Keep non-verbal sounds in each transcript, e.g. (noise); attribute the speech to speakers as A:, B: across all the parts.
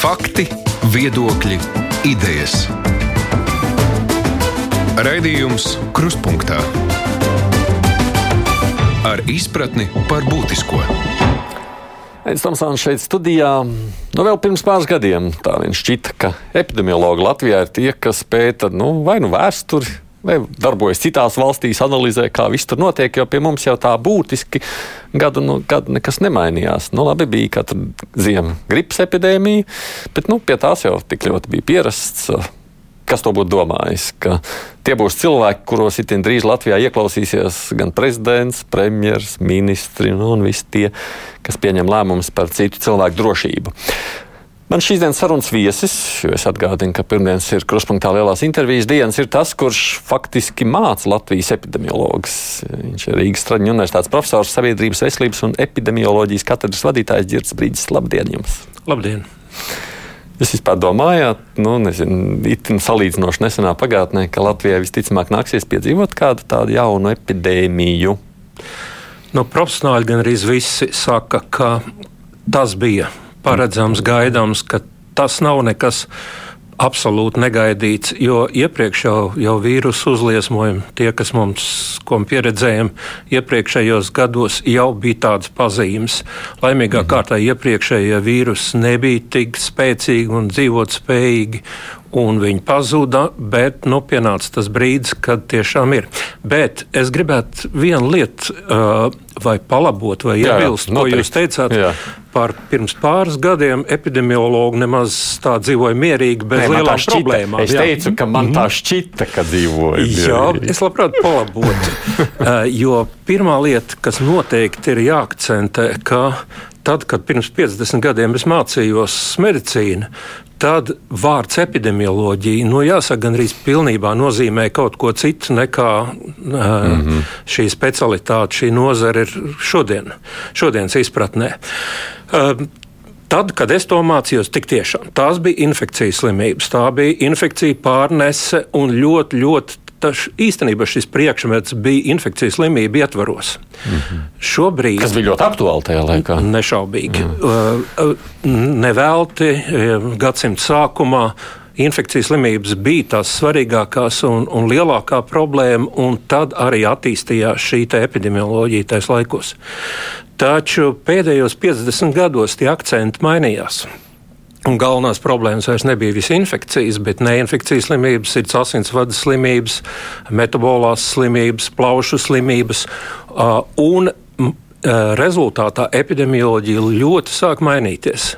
A: Fakti, viedokļi, idejas. Raidījums Kruspunkta ar izpratni par būtisko.
B: Aizsmeļamies Tomsons šeit studijā. Nu, vēl pirms pāris gadiem tā viņš šķita, ka epidemiologi Latvijā ir tie, kas pēta nu, vai nu vēsturi, vai darbojas citās valstīs, analizē, kā viss tur notiek, jo pie mums jau tā būtiski gadu no nu, gada nekas nemainījās. Nu, labi, bija katra ziema gripas epidēmija, bet nu, pie tās jau tik ļoti bija pierasts. Kas to būtu domājis? Ka tie būs cilvēki, kuros itin drīz Latvijā ieklausīsies gan prezidents, premjerministrs, ministri nu, un visi tie, kas pieņem lēmumus par citu cilvēku drošību. Man šīs dienas sarunas viesis, jo es atgādinu, ka pirmdienas ir kruspunktā lielās intervijas dienas, ir tas, kurš faktiski māca Latvijas epidemiologus. Viņš ir Rīgas Straņu universitātes profesors, sabiedrības veselības un epidemioloģijas katedras vadītājs Girts Brīdis. Labdien jums!
C: Labdien!
B: Jūs vispār domājāt, nu, nezinu, itin salīdzinoši nesenā pagātnē, ka Latvijai visticamāk nāksies piedzīvot kādu tādu jaunu epidēmiju?
C: Nu, profesionāļi gan arī visi saka, ka tas bija paredzams, gaidāms, ka tas nav nekas absolūti negaidīts, jo iepriekš jau, jau vīrusu uzliesmojumi, tie, kas mums, ko pieredzējām iepriekšējos gados, jau bija tādas pazīmes. Laimīgā mhm. kārtā iepriekšējie vīrusi nebija tik spēcīgi un dzīvot spējīgi, un viņi pazuda, bet nu, pienāca tas brīdis, kad tiešām ir. Bet es gribētu vienu lietu uh, vai palabot, vai iebilst, ko jūs teicāt. Jā. Par pirms pāris gadiem epidemiologi nemaz tā dzīvoja mierīgi, bez Nē, lielām problēmām.
B: Es jā. teicu, ka man tā šķita, ka dzīvoja.
C: Jā, es labprāt palabotu. uh, (laughs) jo pirmā lieta, kas noteikti ir jāakcentē, ka tad, kad pirms 50 gadiem es mācījos medicīnu, tad vārds epidemioloģija, nu, jāsaka, gandrīz pilnībā nozīmē kaut ko citu nekā mm -hmm. šī specialitāte, šī nozara ir šodien, šodienas izpratnē. Tad, kad es to mācījos, tik tiešām tās bija infekcijas slimības, tā bija infekcija pārnese un ļoti, ļoti tas īstenībā šis priekšmets bija infekcijas slimība ietvaros. Mm -hmm. Šobrīd
B: tas bija ļoti aktuāli tajā laikā.
C: Nešaubīgi. Mm. Nevelti gadsimta sākumā infekcijas slimības bija tās svarīgākās un, un lielākā problēma, un tad arī attīstījās šī epidemioloģija tajos laikos. Taču pēdējos 50 gados tie akcenti mainījās. Un galvenās problēmas vairs nebija visas infekcijas, bet neinfekcijas slimības, sirds asinsvadu slimības, metabolās slimības, plaušu slimības. Un rezultātā epidemioloģija ļoti sāk mainīties.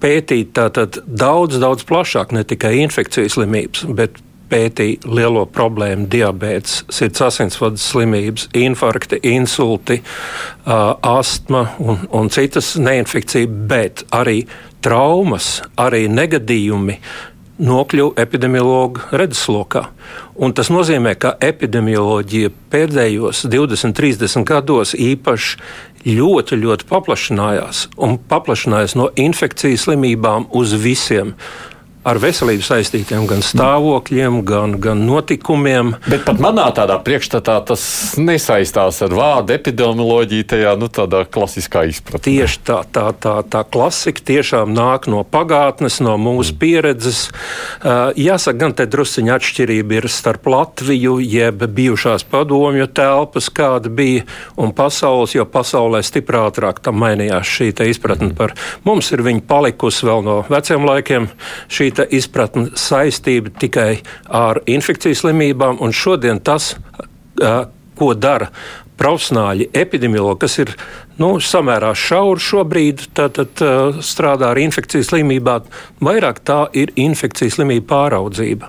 C: Pētīt tātad daudz, daudz plašāk ne tikai infekcijas slimības, bet pētīja lielo problēmu - diabetes, sirds asinsvadu slimības, infarkti, insulti, astma un, un citas neinfekcijas, bet arī traumas, arī negadījumi nokļuva epidemiologu redzeslokā. Un tas nozīmē, ka epidemioloģija pēdējos 20, 30 gados īpaši ļoti, ļoti paplašinājās un paplašinājās no infekcijas slimībām uz visiem ar veselību saistītiem gan stāvokļiem, gan, gan notikumiem.
B: Bet pat manā tādā priekšstatā tas nesaistās ar vārdu epidemioloģiju, tajā nu, tādā klasiskā izpratnē.
C: Tieši tā, tā, tā, tā klasika tiešām nāk no pagātnes, no mūsu pieredzes. Uh, jāsaka, gan te drusciņa atšķirība ir starp Latviju, jeb bijušās padomju telpas, kāda bija, un pasaules, jo pasaulē stipri ātrāk tam mainījās šī izpratne mm. par mums ir viņa palikusi vēl no veciem laikiem. Šī šī izpratne saistība tikai ar infekcijas slimībām, un šodien tas, ko dara profesionāļi, epidemiologi, kas ir nu, samērā šauri šobrīd, tad, tad strādā ar infekcijas slimībām. Vairāk tā ir infekcijas slimība pāraudzība.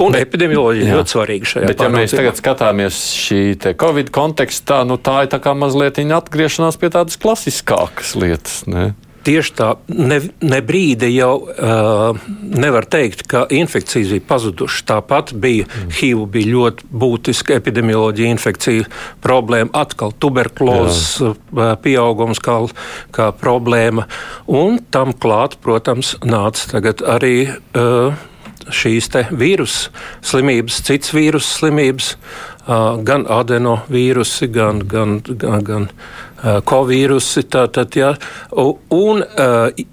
C: Un bet, epidemioloģija ir ļoti svarīga šajā
B: bet, ja mēs tagad skatāmies šī Covid kontekstā, nu, tā ir tā kā mazliet atgriešanās pie tādas klasiskākas lietas. Ne?
C: Tieši tā, ne, ne brīdi jau uh, nevar teikt, ka infekcijas bija pazudušas. Tāpat bija mm. HIV, bija ļoti būtiska epidemioloģija, infekcija problēma, atkal tuberkulozes uh, pieaugums kā, kā problēma. Un tam klāt, protams, nāca tagad arī. Uh, šīs vīrusu slimības, citas vīrusu slimības, gan adenovīrusi, gan, gan, gan, gan Covid-vīrusi. Ja, un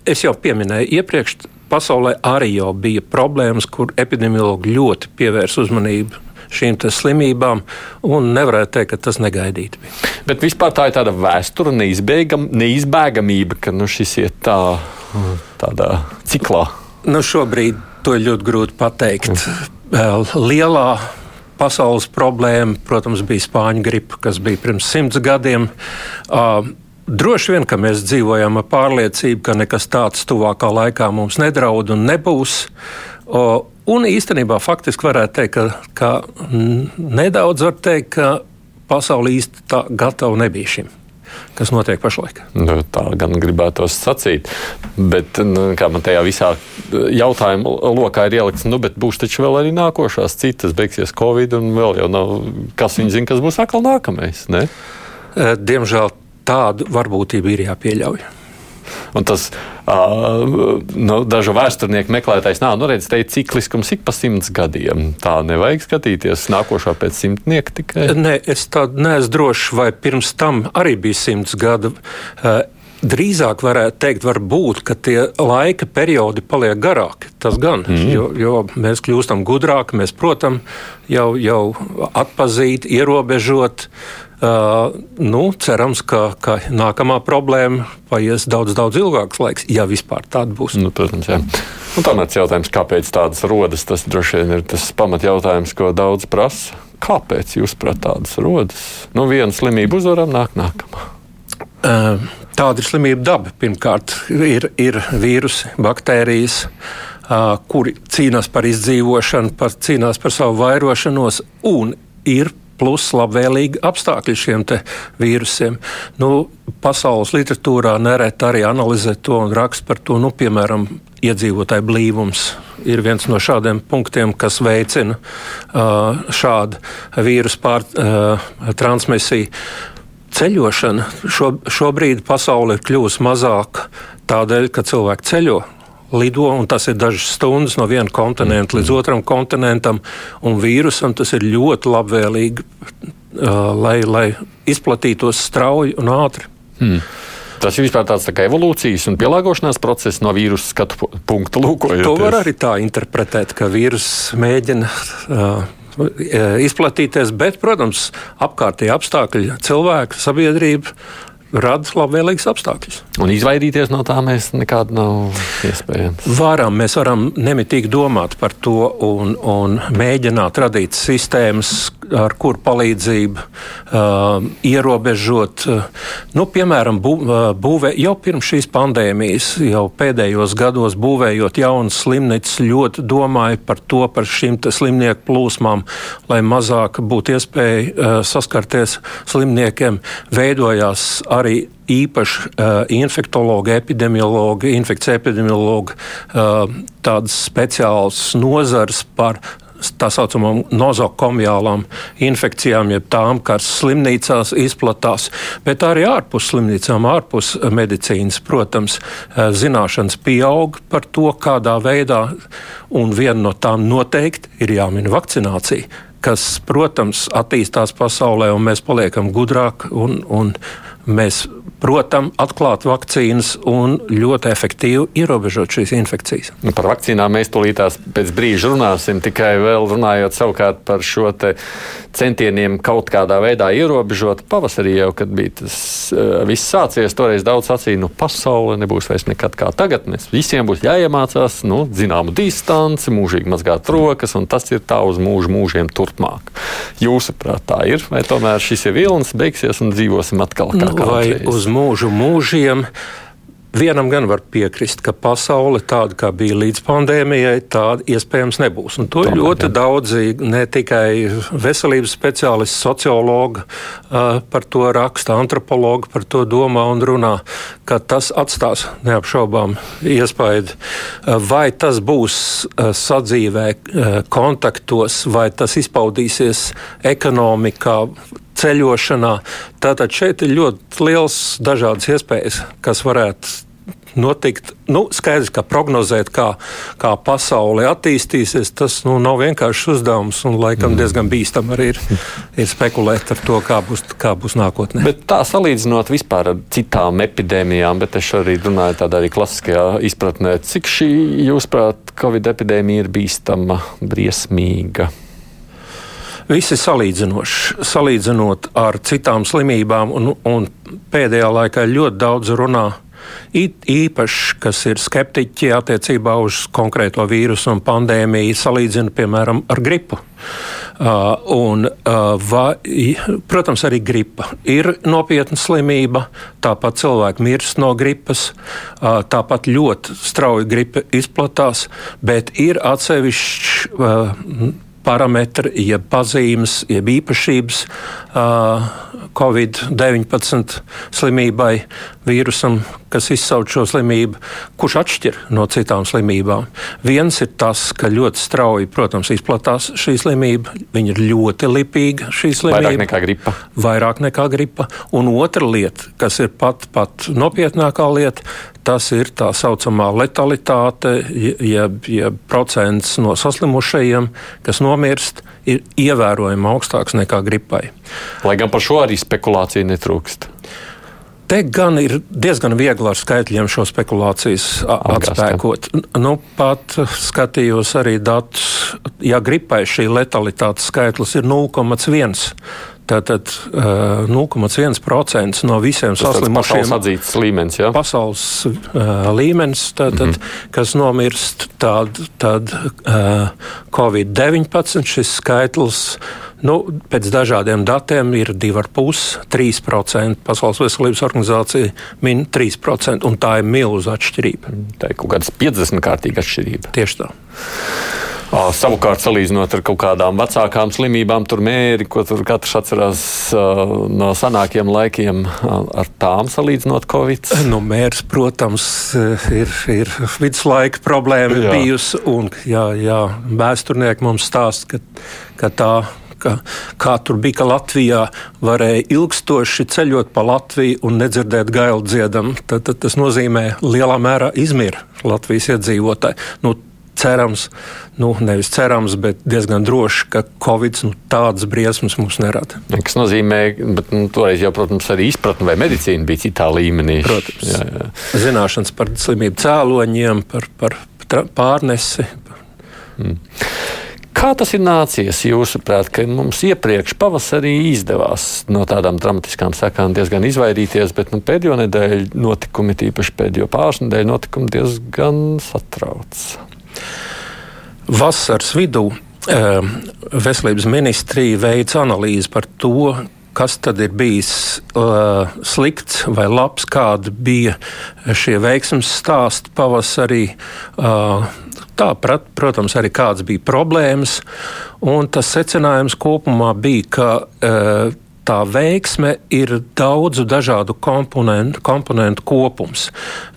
C: es jau pieminēju iepriekš, pasaulē arī jau bija problēmas, kur epidemiologi ļoti pievērsa uzmanību šīm slimībām, un nevarētu teikt, ka tas negaidīti bija.
B: Bet vispār tā ir tāda vēsture, neizbēgam, neizbēgamība, ka nu, šis iet tā, tādā ciklā.
C: Nu, šobrīd to ir ļoti grūti pateikt. Mm. Lielā pasaules problēma, protams, bija spāņu gripa, kas bija pirms simts gadiem. Uh, Droši vien, ka mēs dzīvojam ar pārliecību, ka nekas tāds tuvākā laikā mums nedraud un nebūs. Uh, un īstenībā faktiski varētu teikt, ka, ka nedaudz var teikt, ka pasaule īsti tā gatava nebija šim kas notiek pašlaik.
B: Nu, tā gan gribētos sacīt. Bet, nu, kā man tajā visā jautājuma lokā ir ielikts, nu, bet būs taču vēl arī nākošās citas, beigsies Covid, un vēl jau nav, kas viņi zina, kas būs atkal nākamais. Ne?
C: Diemžēl tādu varbūtību ir jāpieļauj.
B: Un tas uh, nu, dažu vēsturnieku meklētājs nav. Nu, redz, te ir cikliskums ik pa simts gadiem. Tā nevajag skatīties nākošā pēc simtnieka tikai.
C: Nē, es tādu neesmu drošs, vai pirms tam arī bija simts gadu. Uh, Drīzāk varētu teikt, varbūt, ka tie laika periodi paliek garāki. Tas gan, mm. jo, jo mēs kļūstam gudrāki, mēs, protams, jau, jau atpazīt, ierobežot. Uh, nu, cerams, ka, ka nākamā problēma paies daudz, daudz ilgāks laiks, ja vispār tāda būs.
B: Nu, protams, jā. Un tomēr jautājums, kāpēc tādas rodas, tas droši vien ir tas pamatjautājums, ko daudz prasa. Kāpēc jūs prāt tādas rodas? Nu, viena slimība uzvaram, nāk nākamā.
C: Uh, Tāda ir slimība daba. Pirmkārt, ir, ir vīrusi, baktērijas, uh, kuri cīnās par izdzīvošanu, par, cīnās par savu vairošanos, un ir plus labvēlīgi apstākļi šiem vīrusiem. Nu, pasaules literatūrā nereti arī analizē to un raksta par to, nu, piemēram, iedzīvotāju blīvums ir viens no šādiem punktiem, kas veicina uh, šādu vīrusu pārtransmisiju. Uh, ceļošana šo, šobrīd pasaule ir kļuvusi mazāk tādēļ, ka cilvēki ceļo. Lido, un tas ir dažas stundas no viena kontinenta līdz otram kontinentam, un vīrusam tas ir ļoti labvēlīgi, uh, lai, lai izplatītos strauji un ātri. Hmm.
B: Tas ir vispār tāds tā kā evolūcijas un pielāgošanās process no vīrusu skatu punkta. Lūkojoties.
C: To var arī tā interpretēt, ka vīrus mēģina uh, izplatīties, bet, protams, apkārtējie apstākļi, cilvēki, sabiedrība rada labvēlīgus apstākļus.
B: Un izvairīties no tā mēs nekādi nav iespējams.
C: Varam, mēs varam nemitīgi domāt par to un, un mēģināt radīt sistēmas, ar kur palīdzību uh, ierobežot, uh, nu, piemēram, bū, uh, būvē, jau pirms šīs pandēmijas, jau pēdējos gados būvējot jaunas slimnīcas, ļoti domāja par to, par šīm slimnieku plūsmām, lai mazāk būtu iespēja uh, saskarties slimniekiem, veidojās arī īpaši uh, infektologi, epidemiologi, infekcijas epidemiologi, uh, tādas speciālas nozars par tā saucamām nozokomiālām infekcijām, jeb tām, kas slimnīcās izplatās, bet arī ārpus slimnīcām, ārpus medicīnas, protams, eh, zināšanas pieaug par to, kādā veidā, un viena no tām noteikti ir jāmin vakcinācija kas, protams, attīstās pasaulē, un mēs paliekam gudrāki un, un mēs protams, atklāt vakcīnas un ļoti efektīvi ierobežot šīs infekcijas.
B: Nu, par vakcīnām mēs tūlītās pēc brīža runāsim, tikai vēl runājot savukārt par šo centieniem kaut kādā veidā ierobežot. Pavasarī jau, kad bija tas uh, viss sācies, toreiz daudz sacīja, nu, pasaule nebūs vairs nekad kā tagad. Mēs visiem būs jāiemācās, nu, zināmu distanci, mūžīgi mazgāt rokas, un tas ir tā uz mūžu mūžiem turpmāk. Jūsuprāt, tā ir, vai tomēr šis ir vilnis, beigsies un dzīvosim atkal kā
C: vai uz mūžu mūžiem. Vienam gan var piekrist, ka pasaule tāda, kā bija līdz pandēmijai, tāda iespējams nebūs. Un to Tomēr, ļoti jā. daudzi, ne tikai veselības speciālisti, sociologi uh, par to raksta, antropologi par to domā un runā, ka tas atstās neapšaubām iespaidu. Vai tas būs sadzīvē, kontaktos, vai tas izpaudīsies ekonomikā, ceļošanā. Tātad šeit ir ļoti liels dažādas iespējas, kas varētu notikt. Nu, skaidrs, ka prognozēt, kā, kā pasaule attīstīsies, tas nu, nav vienkāršs uzdevums. Un, laikam, mm. diezgan bīstam arī ir, ir spekulēt ar to, kā būs, kā būs nākotnē.
B: Bet tā salīdzinot vispār ar citām epidēmijām, bet es arī runāju tādā arī klasiskajā izpratnē, cik šī, jūsuprāt, Covid epidēmija ir bīstama, briesmīga?
C: Visi salīdzinoši, salīdzinot ar citām slimībām, un, un pēdējā laikā ļoti daudz runā īpaši, kas ir skeptiķi attiecībā uz konkrēto vīrusu un pandēmiju, salīdzina piemēram ar gripu. Uh, un, uh, va, protams, arī gripa ir nopietna slimība. Tāpat cilvēki mirst no gripas, uh, tāpat ļoti strauji gripa izplatās, bet ir atsevišķi uh, parametri, jeb pazīmes, jeb īpašības uh, Covid-19 slimībai, vīrusam, kas izsauc šo slimību, kurš atšķir no citām slimībām. Viens ir tas, ka ļoti strauji, protams, izplatās šī slimība. Viņa ir ļoti lipīga.
B: Vairāk nekā gripa.
C: Vairāk nekā gripa. Un otra lieta, kas ir pat, pat nopietnākā lieta, tas ir tā saucamā letalitāte, jeb, jeb procents no saslimušajiem, kas nomirst, ir ievērojami augstāks nekā gripai.
B: Lai gan par šo arī spekulāciju netrūkst.
C: Te gan ir diezgan viegli ar skaitļiem šo spekulācijas atspēkot. Nu, pat skatījos arī datus, ja gripai šī letalitātes skaitlis ir 0,1. Tātad uh, 0,1% no visiem Tas saslimušiem
B: pasaules atzīts līmenis, ja?
C: pasaules uh, līmenis, tātad, mm -hmm. kas nomirst, tad, tad uh, Covid-19 šis skaitlis. Nu, pēc dažādiem datiem ir 2,5-3%. Pasaules veselības organizācija min 3%, un tā ir milzīga atšķirība.
B: Tā ir kaut kāda 50 kārtīga atšķirība.
C: Tieši tā.
B: Savukārt, salīdzinot ar kaut kādām vecākām slimībām, tur mēri, ko tur katrs atcerās no senākiem laikiem, ar tām salīdzinot Covid.
C: Nu, mērs, protams, ir, ir viduslaika problēma jā. bijusi, un jā, jā, vēsturnieki mums stāsta, ka, ka tā ka, kā tur bija, ka Latvijā varēja ilgstoši ceļot pa Latviju un nedzirdēt gailu dziedam. Tad, tad tas nozīmē lielā mērā izmirt Latvijas iedzīvotāji. Nu, cerams, nu, nevis cerams, bet diezgan droši, ka Covid nu, tādas briesmas mums nerada.
B: Tas nozīmē, ka nu, toreiz jau, protams, arī izpratne vai medicīna bija citā līmenī.
C: Protams, jā, jā. zināšanas par slimību cēloņiem, par, par pārnesi.
B: Mm. Kā tas ir nācies, jūsuprāt, ka mums iepriekš pavasarī izdevās no tādām dramatiskām sekām diezgan izvairīties, bet nu, pēdējo nedēļu notikumi, tīpaši pēdējo pāris nedēļu notikumi, diezgan satrauc?
C: Vasaras vidū eh, veselības ministrija veica analīzi par to, kas tad ir bijis uh, slikts vai labs, kādi bija šie veiksmes stāsti pavasarī. Uh, tā, protams, arī kādas bija problēmas. Un tas secinājums kopumā bija, ka uh, tā veiksme ir daudzu dažādu komponentu, komponentu kopums.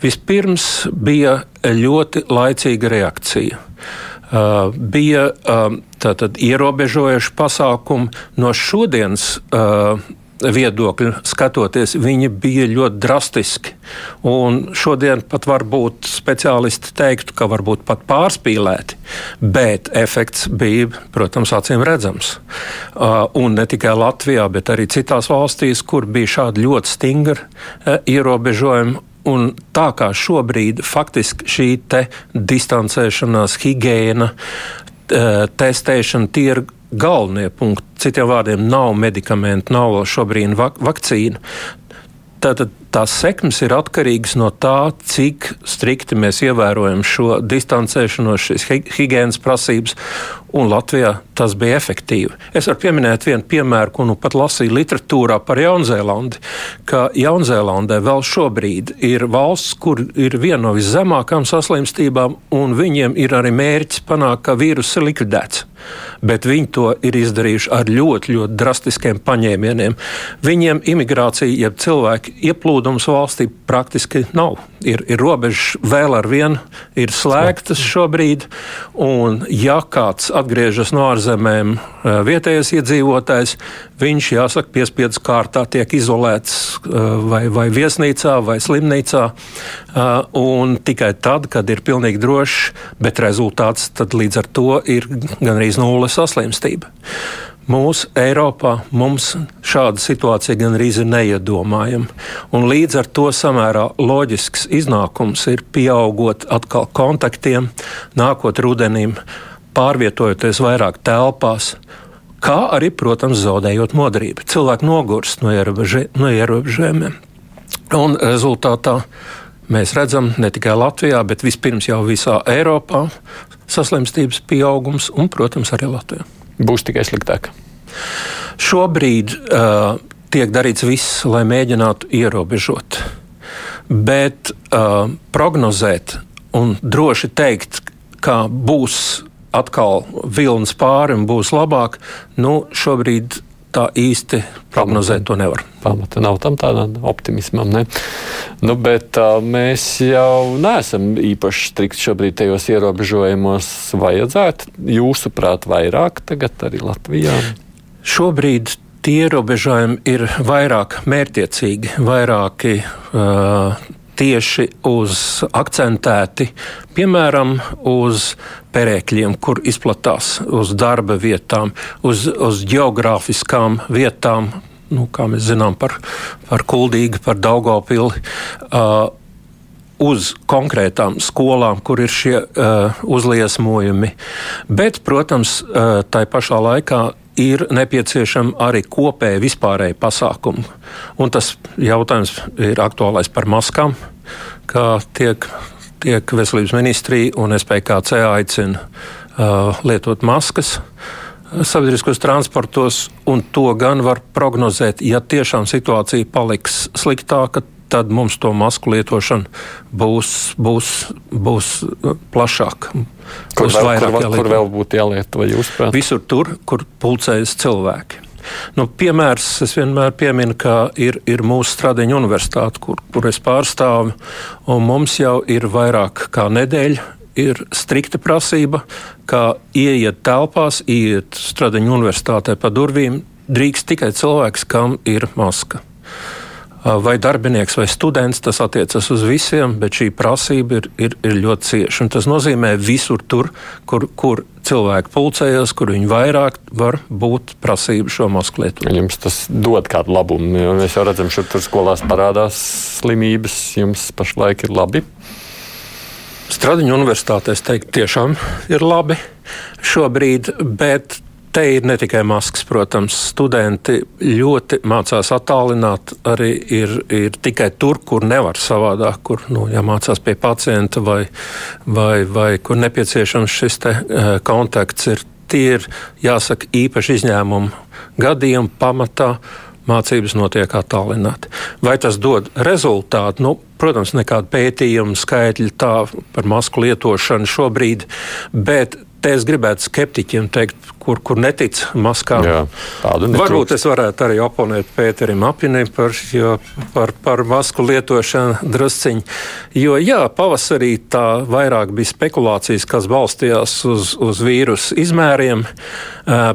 C: Vispirms bija ļoti laicīga reakcija. Uh, bija uh, tātad, ierobežojuši pasākumi no šodienas. Uh, viedokļu skatoties, viņi bija ļoti drastiski. Un šodien pat varbūt speciālisti teiktu, ka varbūt pat pārspīlēti, bet efekts bija, protams, acīm redzams. Uh, un ne tikai Latvijā, bet arī citās valstīs, kur bija šādi ļoti stingri uh, ierobežojumi. Un tā kā šobrīd faktiski šī distancēšanās, higiēna, uh, testēšana, tie ir galvenie punkti. Citiem vārdiem, nav medikamentu, nav vēl šobrīd vak vakcīnu. Tātad tās sekmes ir atkarīgas no tā, cik strikti mēs ievērojam šo distancēšanos, šīs higiēnas prasības, un Latvijā tas bija efektīvi. Es varu pieminēt vienu piemēru, ko nu pat lasīju literatūrā par Jaunzēlandi, ka Jaunzēlandē vēl šobrīd ir valsts, kur ir viena no viszemākām saslimstībām, un viņiem ir arī mērķis panākt, ka vīrus ir likvidēts bet viņi to ir izdarījuši ar ļoti, ļoti drastiskiem paņēmieniem. Viņiem imigrācija, jeb cilvēku ieplūdums valstī praktiski nav. Ir, ir robežas vēl ar vienu, ir slēgtas šobrīd, un ja kāds atgriežas no ārzemēm vietējais iedzīvotājs, viņš, jāsaka, piespiedu kārtā tiek izolēts vai, vai viesnīcā vai slimnīcā. Un tikai tad, kad ir pilnīgi drošs, bet rezultāts līdz ar to ir gandrīz nulle saslimstība. Mūsu Eiropā mums šāda situācija gan arī ir neiedomājama. Un līdz ar to samērā loģisks iznākums ir pieaugot atkal kontaktiem, nākot rudenim, pārvietojoties vairāk telpās, kā arī, protams, zaudējot modrību. Cilvēki nogurst no, ierobežē, no ierobežojumiem. Un rezultātā mēs redzam ne tikai Latvijā, bet vispirms jau visā Eiropā saslimstības pieaugums un, protams, arī Latvijā
B: būs tikai sliktāk.
C: Šobrīd uh, tiek darīts viss, lai mēģinātu ierobežot. Bet uh, prognozēt un droši teikt, ka būs atkal vilnis pāri un būs labāk, nu, šobrīd tā īsti prognozēt to nevar.
B: Pamata nav tam tādam optimismam. Ne? Nu, bet uh, mēs jau neesam īpaši strikti šobrīd tajos ierobežojumos. Vajadzētu, jūsuprāt, vairāk tagad arī Latvijā?
C: Šobrīd tie ierobežojumi ir vairāk mērķiecīgi, vairāki. Uh, tieši uz akcentēti, piemēram, uz perēkļiem, kur izplatās uz darba vietām, uz, uz geogrāfiskām vietām, nu, kā mēs zinām par, par Kuldīgu, par Daugopili. Uh, uz konkrētām skolām, kur ir šie uh, uzliesmojumi. Bet, protams, uh, tai pašā laikā ir nepieciešama arī kopēja vispārēja pasākuma. Un tas jautājums ir aktuālais par maskām, kā tiek, tiek veselības ministrija un SPKC aicina uh, lietot maskas sabiedriskos transportos, un to gan var prognozēt, ja tiešām situācija paliks sliktāka. Tad mums to masku lietošana būs, būs, būs plašāka.
B: Kur, vēl, kur, vēl, kur vēl būtu jālieto?
C: Visur tur, kur pulcējas cilvēki. Nu, piemērs es vienmēr pieminu, ka ir, ir mūsu Stradiņa universitāte, kur, kur es pārstāvu, un mums jau ir vairāk kā nedēļa ir strikta prasība, ka ieiet telpās, ieiet Stradiņu universitātē pa durvīm, drīkst tikai cilvēks, kam ir maska. Vai darbinieks vai students, tas attiecas uz visiem, bet šī prasība ir, ir, ir ļoti cieša. Tas nozīmē visur tur, kur, kur cilvēki pulcējas, kur viņi vairāk var būt prasība šo masku lietot.
B: Jums tas dod kādu labumu. Mēs jau redzam, ka tur skolās parādās slimības. Jums pašlaik ir labi.
C: Stradiņa universitātē, es teiktu, tiešām ir labi šobrīd, bet te ir ne tikai maskas, protams, studenti ļoti mācās attālināt, arī ir, ir tikai tur, kur nevar savādāk, kur nu, jāmācās pie pacienta vai, vai, vai kur nepieciešams šis te, uh, kontakts. Ir, tie ir, jāsaka, īpaši izņēmumu gadījumi pamatā mācības notiek attālināti. Vai tas dod rezultātu? Nu, protams, nekāda pētījuma skaitļa tā par masku lietošanu šobrīd, bet te es gribētu skeptiķiem teikt, kur, kur netic maskām. Jā, Varbūt es varētu arī oponēt Pēterim Apinim par, jo, par, par masku lietošanu (laughs) drusciņu. Jo jā, pavasarī tā vairāk bija spekulācijas, kas balstījās uz, uz vīrusu izmēriem,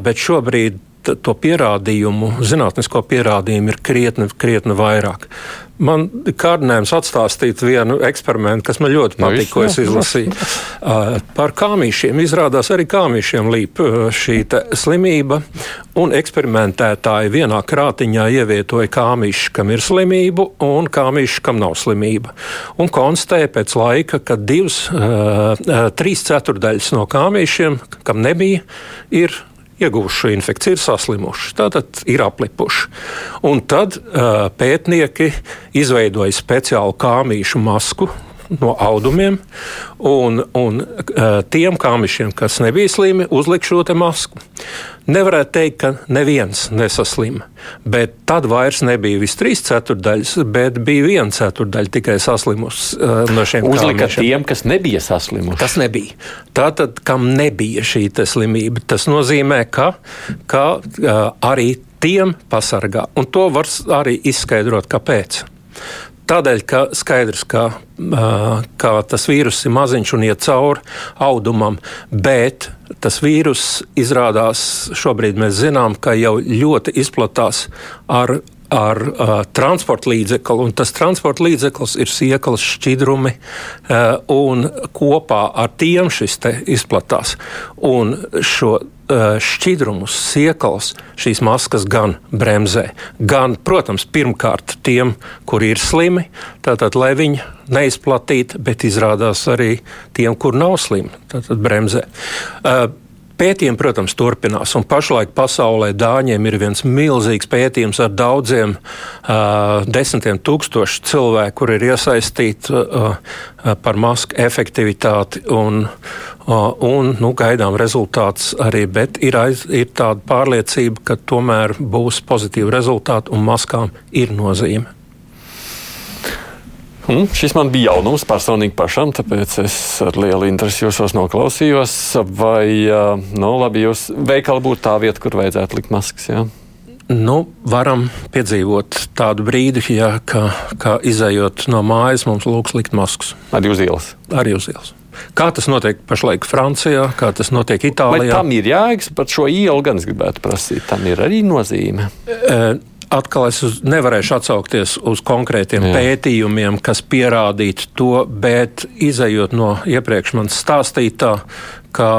C: bet šobrīd to pierādījumu, zinātnisko pierādījumu ir krietni, krietni vairāk. Man ir kārdinājums atstāstīt vienu eksperimentu, kas man ļoti patīk, no, ko es izlasīju. (laughs) Par kāmīšiem. Izrādās arī kāmīšiem līp šī slimība, un eksperimentētāji vienā krātiņā ievietoja kāmīšu, kam ir slimība, un kāmīšu, kam nav slimība. Un konstatēja pēc laika, ka divas, trīs ceturdaļas no kāmīšiem, kam nebija, ir ieguvuši šo infekciju, ir saslimuši, tātad ir aplipuši. Un tad uh, pētnieki izveidoja speciālu kāmīšu masku, no audumiem, un, un uh, tiem kāmišiem, kas nebija slimi, uzlikt šo masku. Nevarētu teikt, ka neviens nesaslima, bet tad vairs nebija viss trīs ceturdaļas, bet bija viena ceturdaļa tikai saslimusi uh, no šiem
B: Uzlika kāmišiem. tiem, kas nebija saslimuši.
C: Tas nebija. Tātad, kam nebija šī slimība, tas nozīmē, ka, ka uh, arī tiem pasargā. Un to var arī izskaidrot, kāpēc. Tādēļ, ka skaidrs, ka, ka tas vīrus ir maziņš un iet cauri audumam, bet tas vīrus izrādās šobrīd mēs zinām, ka jau ļoti izplatās ar ar uh, transporta līdzekli, un tas transporta līdzeklis ir sieklas šķidrumi, uh, un kopā ar tiem šis izplatās. Un šo šķidrumus, siekals, šīs maskas gan bremzē, gan, protams, pirmkārt tiem, kuri ir slimi, tātad, lai viņi neizplatītu, bet izrādās arī tiem, kur nav slimi, tātad bremzē. Uh, Pētījumi, protams, turpinās. Un pašlaik pasaulē dāņiem ir viens milzīgs pētījums ar daudziem uh, desmitiem tūkstošu cilvēku, kur ir iesaistīti uh, par masku efektivitāti. Un, un nu, gaidām rezultātus arī, bet ir, aiz, ir tāda pārliecība, ka tomēr būs pozitīvi rezultāti un maskām ir nozīme.
B: Mm, šis man bija jaunums personīgi pašam, tāpēc es ar lielu interesi jūsos noklausījos. Vai, nu, labi, jūs veikali būtu tā vieta, kur vajadzētu likt maskas? Jā?
C: Nu, varam piedzīvot tādu brīdi, ja, ka, ka izējot no mājas, mums lūgs likt maskas.
B: Arī uz ielas.
C: Arī uz ielas. Kā tas notiek pašlaik Francijā, kā tas notiek Itālijā?
B: Vai tam ir jēgas par šo ielu, gan es gribētu prasīt. Tam ir arī nozīme.
C: E, atkal es uz, nevarēšu atsaukties uz konkrētiem Jā. pētījumiem, kas pierādītu to, bet izējot no iepriekš man stāstītā, ka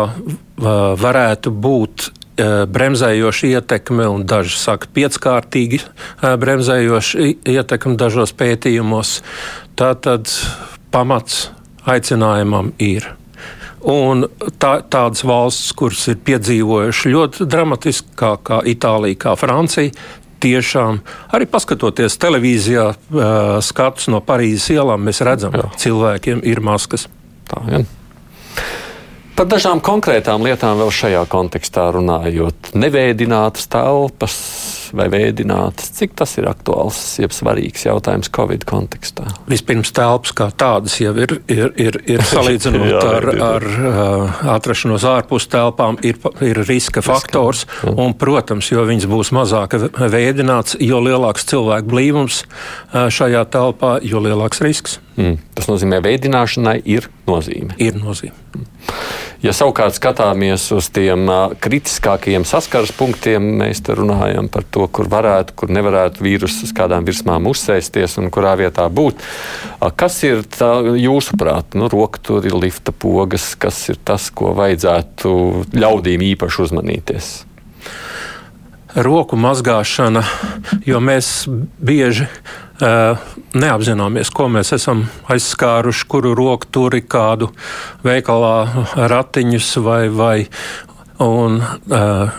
C: varētu būt uh, bremzējoša ietekme, un daži saka, pieckārtīgi uh, bremzējoša ietekme dažos pētījumos. Tātad pamats aicinājumam ir. Un tā, tādas valstis, kuras ir piedzīvojušas ļoti dramatiski, kā, kā Itālija, kā Francija, tiešām arī paskatoties televīzijā, skatus no Parīzes ielām, mēs redzam, ka cilvēkiem ir maskas.
B: Tā, ja. Par dažām konkrētām lietām vēl šajā kontekstā runājot. Nevēdinātas telpas, vai vēdinātas. Cik tas ir aktuāls, jeb svarīgs jautājums Covid kontekstā?
C: Vispirms telpas kā tādas jau ir, ir, ir, ir (laughs) salīdzinot jā, ar, ir, ar uh, atrašanos ārpus telpām, ir, ir riska faktors. Jā. Un, protams, jo viņas būs mazāk vēdināts, jo lielāks cilvēku blīvums uh, šajā telpā, jo lielāks risks.
B: Mm. Tas nozīmē, ka veidināšanai ir nozīme.
C: Ir nozīme.
B: Mm. Ja savukārt skatāmies uz tiem kritiskākajiem saskares punktiem, mēs runājam par to, kur varētu, kur nevarētu vīrusu uz kādām virsmām uzsēsties un kurā vietā būt. Kas ir tā, jūsuprāt, nu, roka tur ir lifta pogas, kas ir tas, ko vajadzētu ļaudīm īpaši uzmanīties?
C: Roku mazgāšana, jo mēs bieži neapzināmies, ko mēs esam aizskāruši, kuru roku turi kādu veikalā ratiņus vai, vai. Un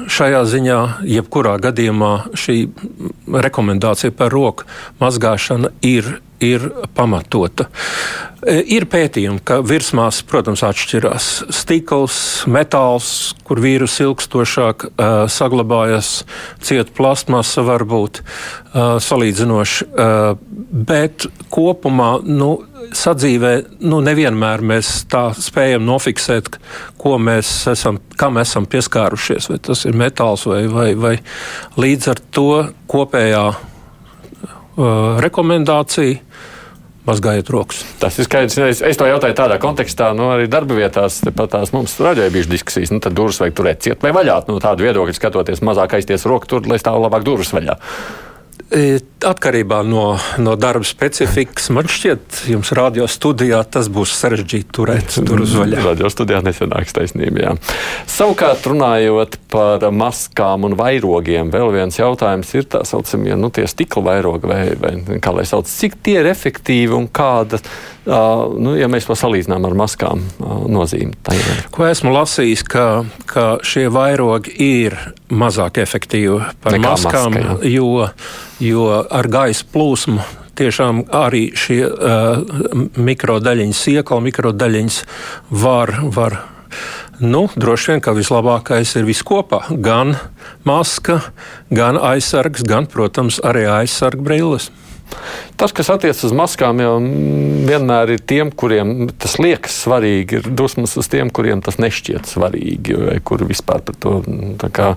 C: šajā ziņā, jebkurā gadījumā, šī rekomendācija par roku mazgāšanu ir, ir pamatota. Ir pētījumi, ka virsmās, protams, atšķirās stikls, metāls, kur vīrusu ilgstošāk uh, saglabājas, cieta plastmasa varbūt uh, salīdzinoši, uh, bet kopumā nu, sadzīvē nu, nevienmēr mēs tā spējam nofiksēt, ko mēs esam, kam esam pieskārušies. Vai tas ir metāls vai, vai, vai līdz ar to kopējā uh, rekomendācija. Mazgājiet rokas.
B: Tas ir skaidrs. Es, es to jautāju tādā kontekstā, nu, arī darba vietās, pat tās mums raidīja bijušas diskusijas. Nu, tad durvis vajag turēt ciet vai vaļā. Nu, tādu viedokļu skatoties, mazāk aizties roku tur, lai stāv labāk durvis vaļā.
C: E, atkarībā no, no darba specifikas, man šķiet, jums radio studijā tas būs sarežģīti turēt durvis vaļā. (laughs)
B: Radio studijā nesenāks taisnība. Jā. Savukārt, runājot par maskām un vairogiem, vēl viens jautājums ir tā saucamie nu, stikla vairogi, vai, vai kā lai sauc, cik tie ir efektīvi un kāda Uh, nu, ja mēs to salīdzinām ar maskām, uh, nozīme.
C: Ko esmu lasījis, ka, ka šie vairogi ir mazāk efektīvi par Nekā maskām, maska, jā. jo, jo ar gaisa plūsmu tiešām arī šie uh, mikrodaļiņas, siekla mikrodaļiņas var. var Nu, droši vien, ka vislabākais ir viss kopā. Gan maska, gan aizsargs, gan, protams, arī aizsarga brilles.
B: Tas, kas attiecas uz maskām, jau vienmēr ir tiem, kuriem tas liekas svarīgi, ir dusmas uz tiem, kuriem tas nešķiet svarīgi, vai kuri vispār par to kā,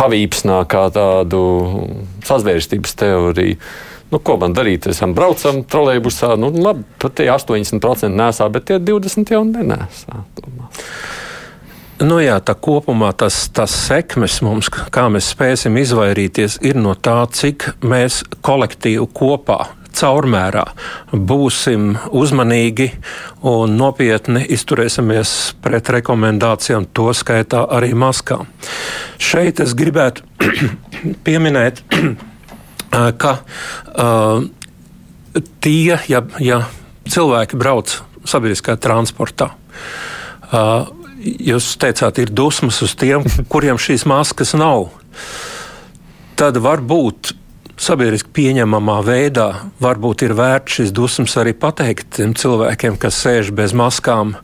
B: pavīpsnā kā tādu sazvērstības teoriju. Nu, ko man darīt? Esam braucam trolēļbusā, nu labi, pat tie 80% nesā, bet tie 20% jau nenēsā.
C: Nu jā, tā kopumā tas, tas sekmes mums, kā mēs spēsim izvairīties, ir no tā, cik mēs kolektīvi kopā caurmērā būsim uzmanīgi un nopietni izturēsimies pret rekomendācijām, to skaitā arī maskām. Šeit es gribētu (clears throat) pieminēt, (clears throat) ka uh, tie, ja, ja cilvēki brauc sabiedriskā transportā, uh, jūs teicāt, ir dusmas uz tiem, (laughs) kuriem šīs maskas nav. Tad varbūt sabiedriski pieņemamā veidā varbūt ir vērts šis dusmas arī pateikt tiem cilvēkiem, kas sēž bez maskām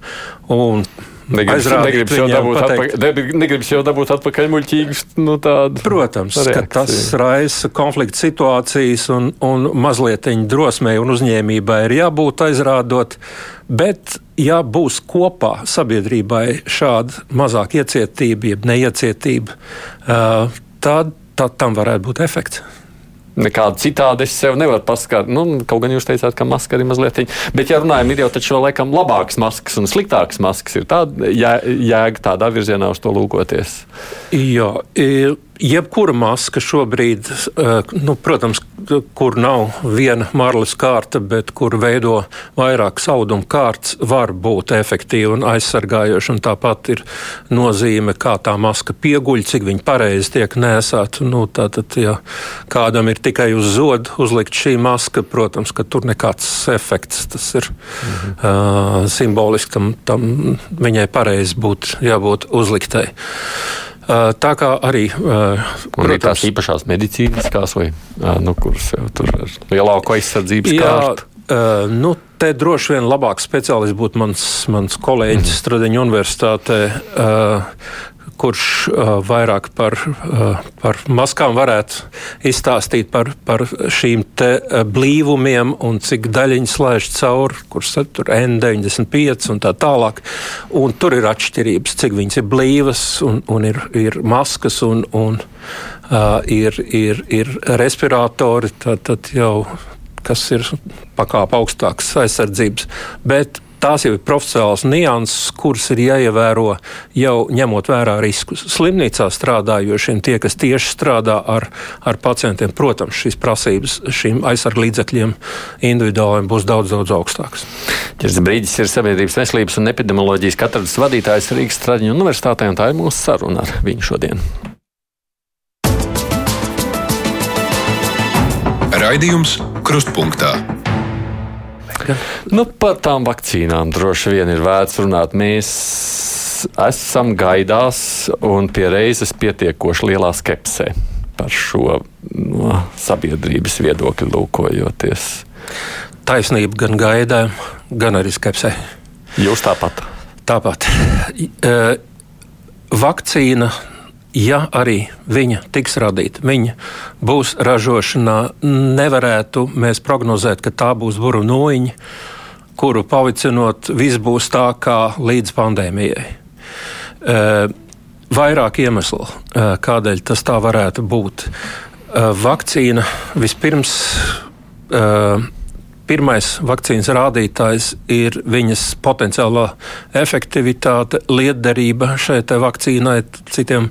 C: un
B: Negribas jau, dabūt atpakaļ, negribas jau dabūt atpakaļ muļķīgus. Nu,
C: Protams, reakciju. ka tas raisa konflikta situācijas un, un mazliet drosmei un uzņēmībai ir jābūt aizrādot. Bet, ja būs kopā sabiedrībai šāda mazāka iecietība, jeb neiecietība, tad, tad tam varētu būt efekts.
B: Nekādu citādi es sev nevaru paskaidrot. Nu, kaut gan jūs teicāt, ka maska arī mazliet. Bet, ja runājam, ir jau taču laikam labākas maskas un sliktākas maskas. Ir tāda jēga tādā virzienā uz to lūkoties.
C: Jā, jebkura maska šobrīd, eh, nu, protams, kur nav viena marlis kārta, bet kur veido vairāk saudumu kārtas, var būt efektīva un aizsargājoša. Un tāpat ir nozīme, kā tā maska pieguļ, cik viņa pareizi tiek nēsāta. Nu, tātad, ja kādam ir tikai uz zodu uzlikt šī maska, protams, ka tur nekāds efekts tas ir mhm. uh, simboliski tam, tam viņai pareizi būtu jābūt uzliktai. Tā kā arī
B: protams, tās īpašās medicīniskās, vai, nu, kuras jau tur ir lielāko aizsardzības kārtu.
C: Uh, nu, te droši vien labāks speciālists būtu mans, mans kolēģis mm. Stradeņa universitātē, kurš uh, vairāk par, uh, par maskām varētu izstāstīt par, par šīm uh, blīvumiem un cik daļiņas laiž cauri, kurš tur N95 un tā tālāk. Un tur ir atšķirības, cik viņas ir blīvas un, un ir, ir maskas un, un uh, ir, ir, ir respiratori, tad, tad jau kas ir pakāpe augstākas aizsardzības. Bet tās jau ir profesionāls nianses, kuras ir jāievēro jau ņemot vērā riskus. Slimnīcā strādājošiem, tie, kas tieši strādā ar, ar pacientiem, protams, šīs prasības šīm aizsargu līdzekļiem individuāliem būs daudz, daudz augstākas.
B: Ķers Brīdis ir Sabiedrības veselības un epidemioloģijas katedras vadītājs Rīgas Traģiņu universitātē, un tā ir mūsu saruna ar viņu šodien.
A: Raidījums Krustpunktā.
B: Nu, par tām vakcīnām droši vien ir vērts runāt. Mēs esam gaidās un pie reizes pietiekoši lielā skepsē par šo no sabiedrības viedokļu lūkojoties.
C: Taisnība gan gaidām, gan arī skepsē.
B: Jūs tāpat.
C: Tāpat. E, vakcīna ja arī viņa tiks radīta, viņa būs ražošanā, nevarētu mēs prognozēt, ka tā būs buru nūjiņa, kuru pavicinot, viss būs tā kā līdz pandēmijai. E, vairāk iemeslu, e, kādēļ tas tā varētu būt. E, vakcīna vispirms. E, Pirmais vakcīnas rādītājs ir viņas potenciālā efektivitāte, lietderība šai vakcīnai, citiem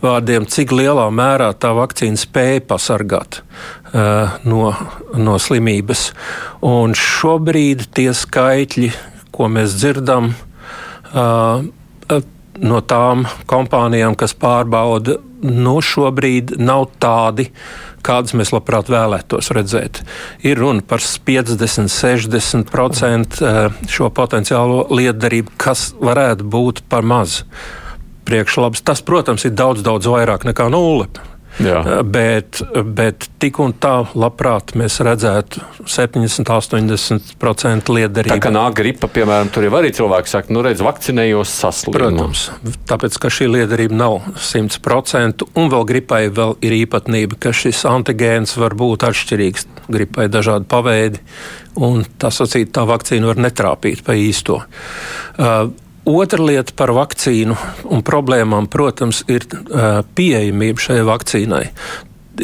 C: vārdiem, cik lielā mērā tā vakcīna spēja pasargāt uh, no, no slimības. Un šobrīd tie skaitļi, ko mēs dzirdam, uh, no tām kompānijām, kas pārbauda, no šobrīd nav tādi, kādas mēs labprāt vēlētos redzēt. Ir runa par 50, 60% eh, šo potenciālo lietderību, kas varētu būt par maz priekšlabs. Tas, protams, ir daudz, daudz vairāk nekā nulle. Jā. Eh, bet, bet tik un tā, labprāt, mēs redzētu 70, 80% liederību. Tā
B: kā nāk gripa, piemēram, tur jau arī cilvēki saka, nu redz, vakcinējos saslimu.
C: Protams, tāpēc, ka šī liederība nav 100%, un vēl gripai vēl ir īpatnība, ka šis antigēns var būt atšķirīgs. Gripai dažādi paveidi, un tā sacīt, tā vakcīna var netrāpīt pa īsto. Uh, Otra lieta par vakcīnu un problēmām, protams, ir uh, pieejamība šai vakcīnai.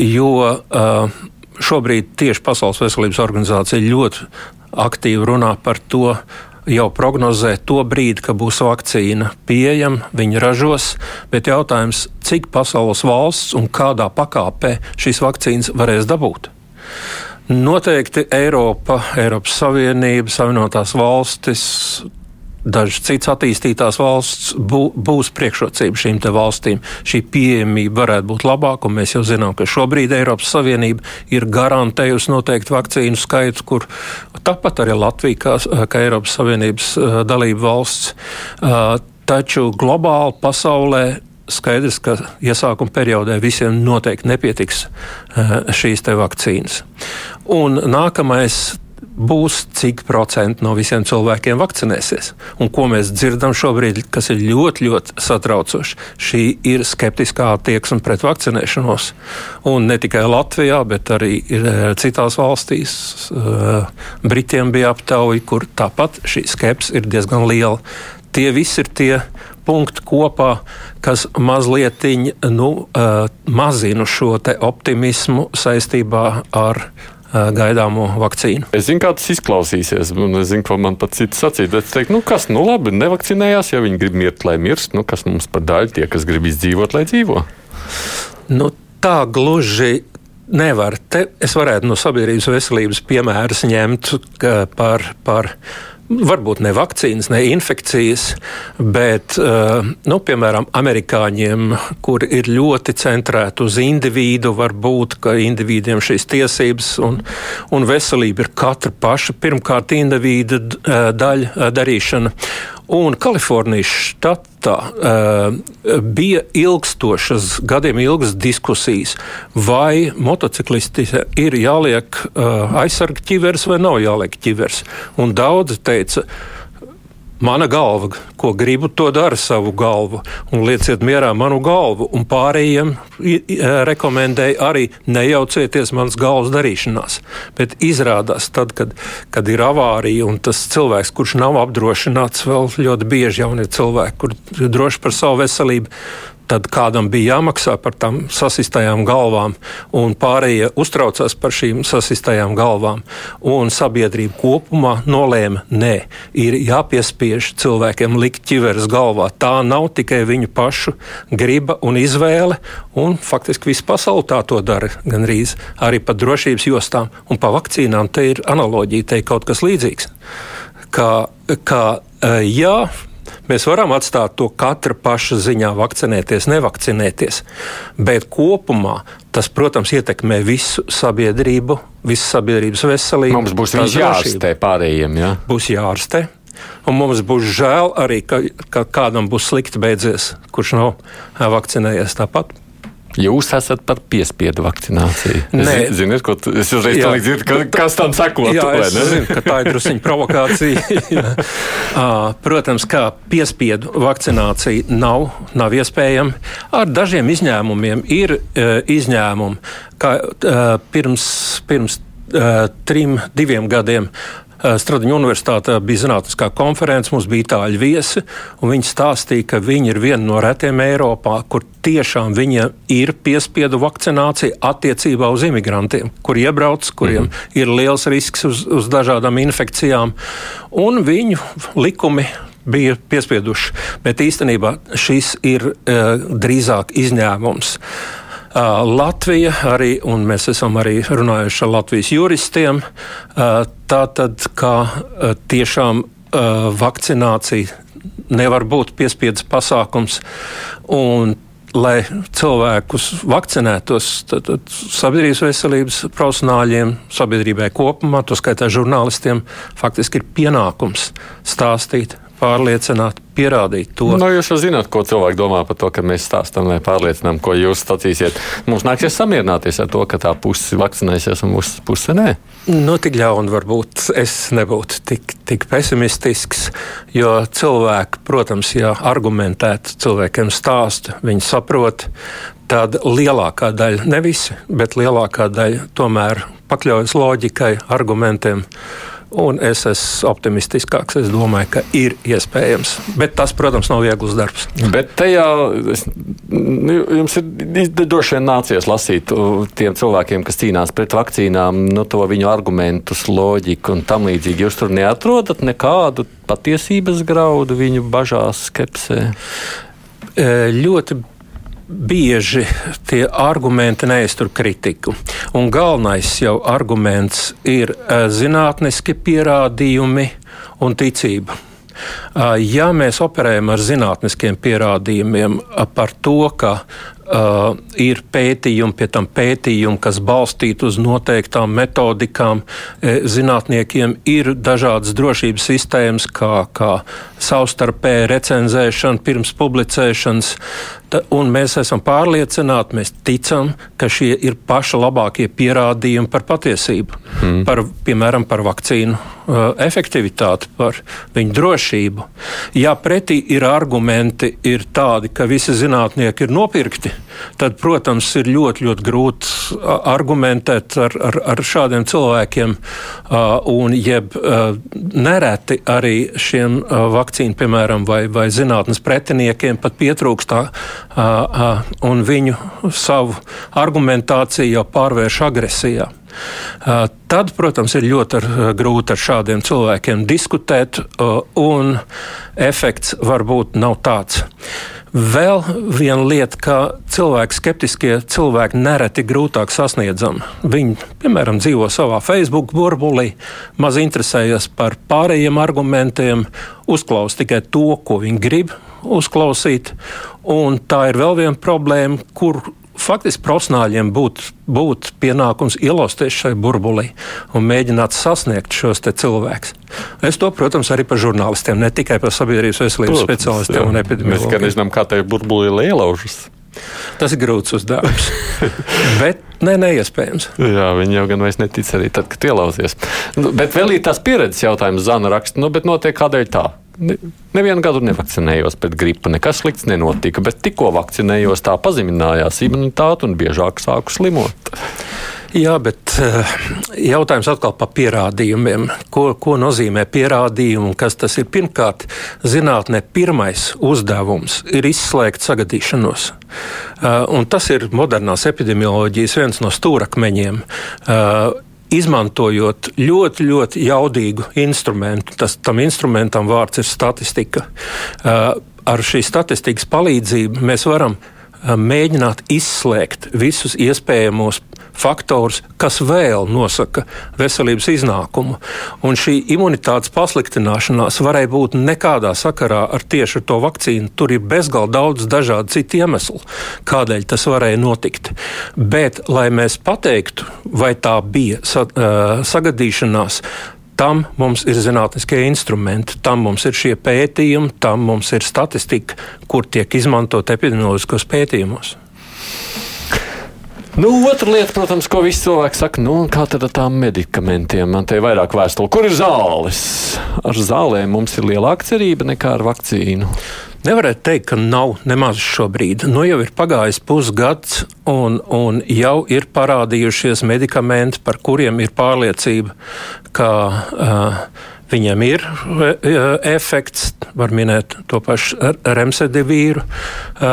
C: Jo uh, šobrīd tieši Pasaules veselības organizācija ļoti aktīvi runā par to, jau prognozē to brīdi, kad būs vakcīna pieejama, viņi ražos, bet jautājums, cik pasaules valsts un kādā pakāpē šīs vakcīnas varēs dabūt. Noteikti Eiropa, Eiropas Savienība, Savienotās valstis, dažas citas attīstītās valsts bū, būs priekšrocība šīm valstīm. Šī pieejamība varētu būt labāka, un mēs jau zinām, ka šobrīd Eiropas Savienība ir garantējusi noteiktu vakcīnu skaitu, kur tāpat arī Latvija, kā, kā Eiropas Savienības dalība valsts. Taču globāli pasaulē skaidrs, ka iesākuma periodē visiem noteikti nepietiks šīs vakcīnas. Un nākamais būs, cik procenti no visiem cilvēkiem vakcinēsies. Un ko mēs dzirdam šobrīd, kas ir ļoti, ļoti satraucoši, šī ir skeptiskā attieksme pret vakcinēšanos. Un ne tikai Latvijā, bet arī eh, citās valstīs. Eh, Britiem bija aptauja, kur tāpat šī skepse ir diezgan liela. Tie visi ir tie punkti kopā, kas mazliet nu, uh, mazina šo optimismu saistībā ar gaidāmo vakcīnu.
B: Es zinu, kā tas izklausīsies, un es zinu, ko man pat cits sacīt. Es teiktu, nu kas, nu labi, nevakcinējās, ja viņi grib mirt, lai mirst. Nu, kas mums par daļu tie, kas grib izdzīvot, lai dzīvo?
C: Nu, tā gluži nevar. Te es varētu no sabiedrības veselības piemērus ņemt par. par varbūt ne vakcīnas, ne infekcijas, bet, eh, nu, piemēram, amerikāņiem, kur ir ļoti centrēti uz individu, varbūt, ka individiem šīs tiesības un, un veselība ir katra paša pirmkārt individu eh, daļa eh, darīšana. Un Kalifornijas štatā uh, bija ilgstošas, gadiem ilgas diskusijas, vai motociklistiem ir jāliek uh, aizsarga ķivers vai nav jāliek ķivers. Un daudzi teica, ka Mana galva, ko gribu, to dara savu galvu, un lieciet mierā manu galvu. Un pārējiem rekomendēju arī nejaucieties manas galvas darīšanās. Bet izrādās, tad, kad, kad ir avārija un tas cilvēks, kurš nav apdrošināts, vēl ļoti bieži jaunie cilvēki, kur ir droši par savu veselību, tad kādam bija jāmaksā par tām sasistajām galvām, un pārējie uztraucās par šīm sasistajām galvām. Un sabiedrība kopumā nolēma, nē, ir jāpiespiež cilvēkiem likt ķiveres galvā. Tā nav tikai viņu pašu griba un izvēle, un faktiski visa pasaule tā to dara gandrīz arī pa drošības jostām un pa vakcīnām. Te ir analoģija, te ir kaut kas līdzīgs. Kā, kā, jā, Mēs varam atstāt to katra paša ziņā, vakcinēties, nevakcinēties, bet kopumā tas, protams, ietekmē visu sabiedrību, visu sabiedrības veselību.
B: Mums būs jāārstē pārējiem. Ja?
C: Būs jāārstē. Un mums būs žēl arī, ka, ka kādam būs slikti beidzies, kurš nav vakcinējies tāpat.
B: Jūs esat par piespiedu vakcināciju.
C: Nē,
B: es zinu, ko es uzreiz jā, dzirdu, ka, kas tam sekot.
C: Jā, es zinu, ka tā ir drusiņa provokācija. (laughs) (laughs) Protams, kā piespiedu vakcinācija nav, nav iespējama. Ar dažiem izņēmumiem ir uh, izņēmumi. Kā, uh, pirms, pirms uh, trim, diviem gadiem Eh, Stradiņu universitātē bija zinātniskā konference, mums bija itāļu viesi, un viņi stāstīja, ka viņi ir viena no retiem Eiropā, kur tiešām viņiem ir piespiedu vakcinācija attiecībā uz imigrantiem, kur iebrauc, kuriem mm -hmm. ir liels risks uz, uz dažādām infekcijām, un viņu likumi bija piespieduši. Bet īstenībā šis ir uh, drīzāk izņēmums. Uh, Latvija arī, un mēs esam arī runājuši ar Latvijas juristiem, tā tad, ka tiešām vakcinācija nevar būt piespiedas pasākums. Lai cilvēkus vakcinētos, tad, tad sabiedrības veselības profesionāļiem, sabiedrībai kopumā, to skaitā žurnālistiem, faktiski ir pienākums stāstīt pārliecināt, pierādīt to.
B: Nu, jūs jau zināt, ko cilvēki domā par to, ka mēs stāstām, lai pārliecinām, ko jūs sacīsiet. Mums nāksies samierināties ar to, ka tā puse vakcinēsies un mūsu puse nē.
C: Nu, tik ļauni varbūt es nebūtu tik, tik pesimistisks, jo cilvēki, protams, ja argumentēt cilvēkiem stāstu, viņi saprot, tad lielākā daļa, ne visi, bet lielākā daļa tomēr pakļaujas loģikai, argumentiem Un es esmu optimistiskāks. Es domāju, ka ir iespējams. Bet tas, protams, nav viegls darbs.
B: Bet tajā es, nu, jums ir droši vien nācies lasīt tiem cilvēkiem, kas cīnās pret vakcīnām, nu, to viņu argumentus, loģiku un tam līdzīgi. Jūs tur neatrodat nekādu patiesības graudu viņu bažās, skepsē?
C: E, ļoti bieži tie argumenti neiztur kritiku. Un galvenais jau arguments ir e, zinātniski pierādījumi un ticība. E, ja mēs operējam ar zinātniskiem pierādījumiem par to, ka Uh, ir pētījumi, pie tam pētījumi, kas balstīti uz noteiktām metodikām. E, zinātniekiem ir dažādas drošības sistēmas, kā, kā savstarpēja recenzēšana pirms publicēšanas. Un mēs esam pārliecināti, mēs ticam, ka šie ir paši labākie pierādījumi par patiesību, mm. par, piemēram, par vakcīnu uh, efektivitāti, par viņu drošību. Ja pretī ir argumenti, ir tādi, ka visi zinātnieki ir nopirkti, tad, protams, ir ļoti, ļoti grūti argumentēt ar, ar, ar šādiem cilvēkiem. Un jeb nereti arī šiem vakcīnu, piemēram, vai, vai zinātnes pretiniekiem pat pietrūkst tā, un viņu savu argumentāciju jau pārvērš agresijā. Tad, protams, ir ļoti ar, grūti ar šādiem cilvēkiem diskutēt, un efekts varbūt nav tāds. Vēl viena lieta, ka cilvēki, skeptiskie cilvēki, nereti grūtāk sasniedzami. Viņi, piemēram, dzīvo savā Facebook burbulī, maz interesējas par pārējiem argumentiem, uzklausa tikai to, ko viņi grib uzklausīt. Un tā ir vēl viena problēma, kur faktiski profesionāļiem būtu būt pienākums ielausties šai burbulī un mēģināt sasniegt šos cilvēkus. Es to, protams, arī par žurnālistiem, ne tikai par sabiedrības veselības protams, specialistiem jā. un epidemiologiem.
B: Mēs gan nezinām, kā tai burbulī ielaužas.
C: Tas ir grūts uzdevums. (laughs) bet ne, neiespējams.
B: Jā, viņi jau gan vairs netic arī tad, kad ielauzies. Nu, bet vēl ir tās pieredzes jautājums, Zana raksta, nu, bet notiek kādēļ tā? Ne, nevienu gadu nevakcinējos pret gripu, nekas slikts nenotika, bet tikko vakcinējos, tā pazeminājās imunitāte un biežāk sāku slimot.
C: Jā, bet eh, jautājums atkal par pierādījumiem. Ko, ko nozīmē pierādījumi? Kas tas ir? Pirmkārt, zinātnē pirmais uzdevums ir izslēgt sagadīšanos. Eh, un tas ir modernās epidemioloģijas viens no stūrakmeņiem eh, izmantojot ļoti, ļoti jaudīgu instrumentu. Tas, tam instrumentam vārds ir statistika. Ar šīs statistikas palīdzību mēs varam uh, mēģināt izslēgt visus iespējamos faktors, kas vēl nosaka veselības iznākumu. Un šī imunitātes pasliktināšanās varēja būt nekādā sakarā ar tieši ar to vakcīnu. Tur ir bezgalīgi daudz dažādu citu iemeslu, kādēļ tas varēja notikt. Bet, lai mēs pateiktu, vai tā bija sa, sagadīšanās, Tam mums ir zinātniskie instrumenti, tam mums ir šie pētījumi, tam mums ir statistika, kur tiek izmantot epidemioloģiskos pētījumos.
B: Nu, otra lieta, protams, ko visi cilvēki saka, nu, kā tad ar tām medikamentiem? Man te ir vairāk vēstuli. Kur ir zāles? Ar zālēm mums ir lielāka cerība nekā ar vakcīnu.
C: Nevarētu teikt, ka nav nemaz šobrīd. Nu, jau ir pagājis pusgads, un, un jau ir parādījušies medikamenti, par kuriem ir pārliecība, ka uh, Viņam ir e, efekts, var minēt to pašu remsedivīru, e,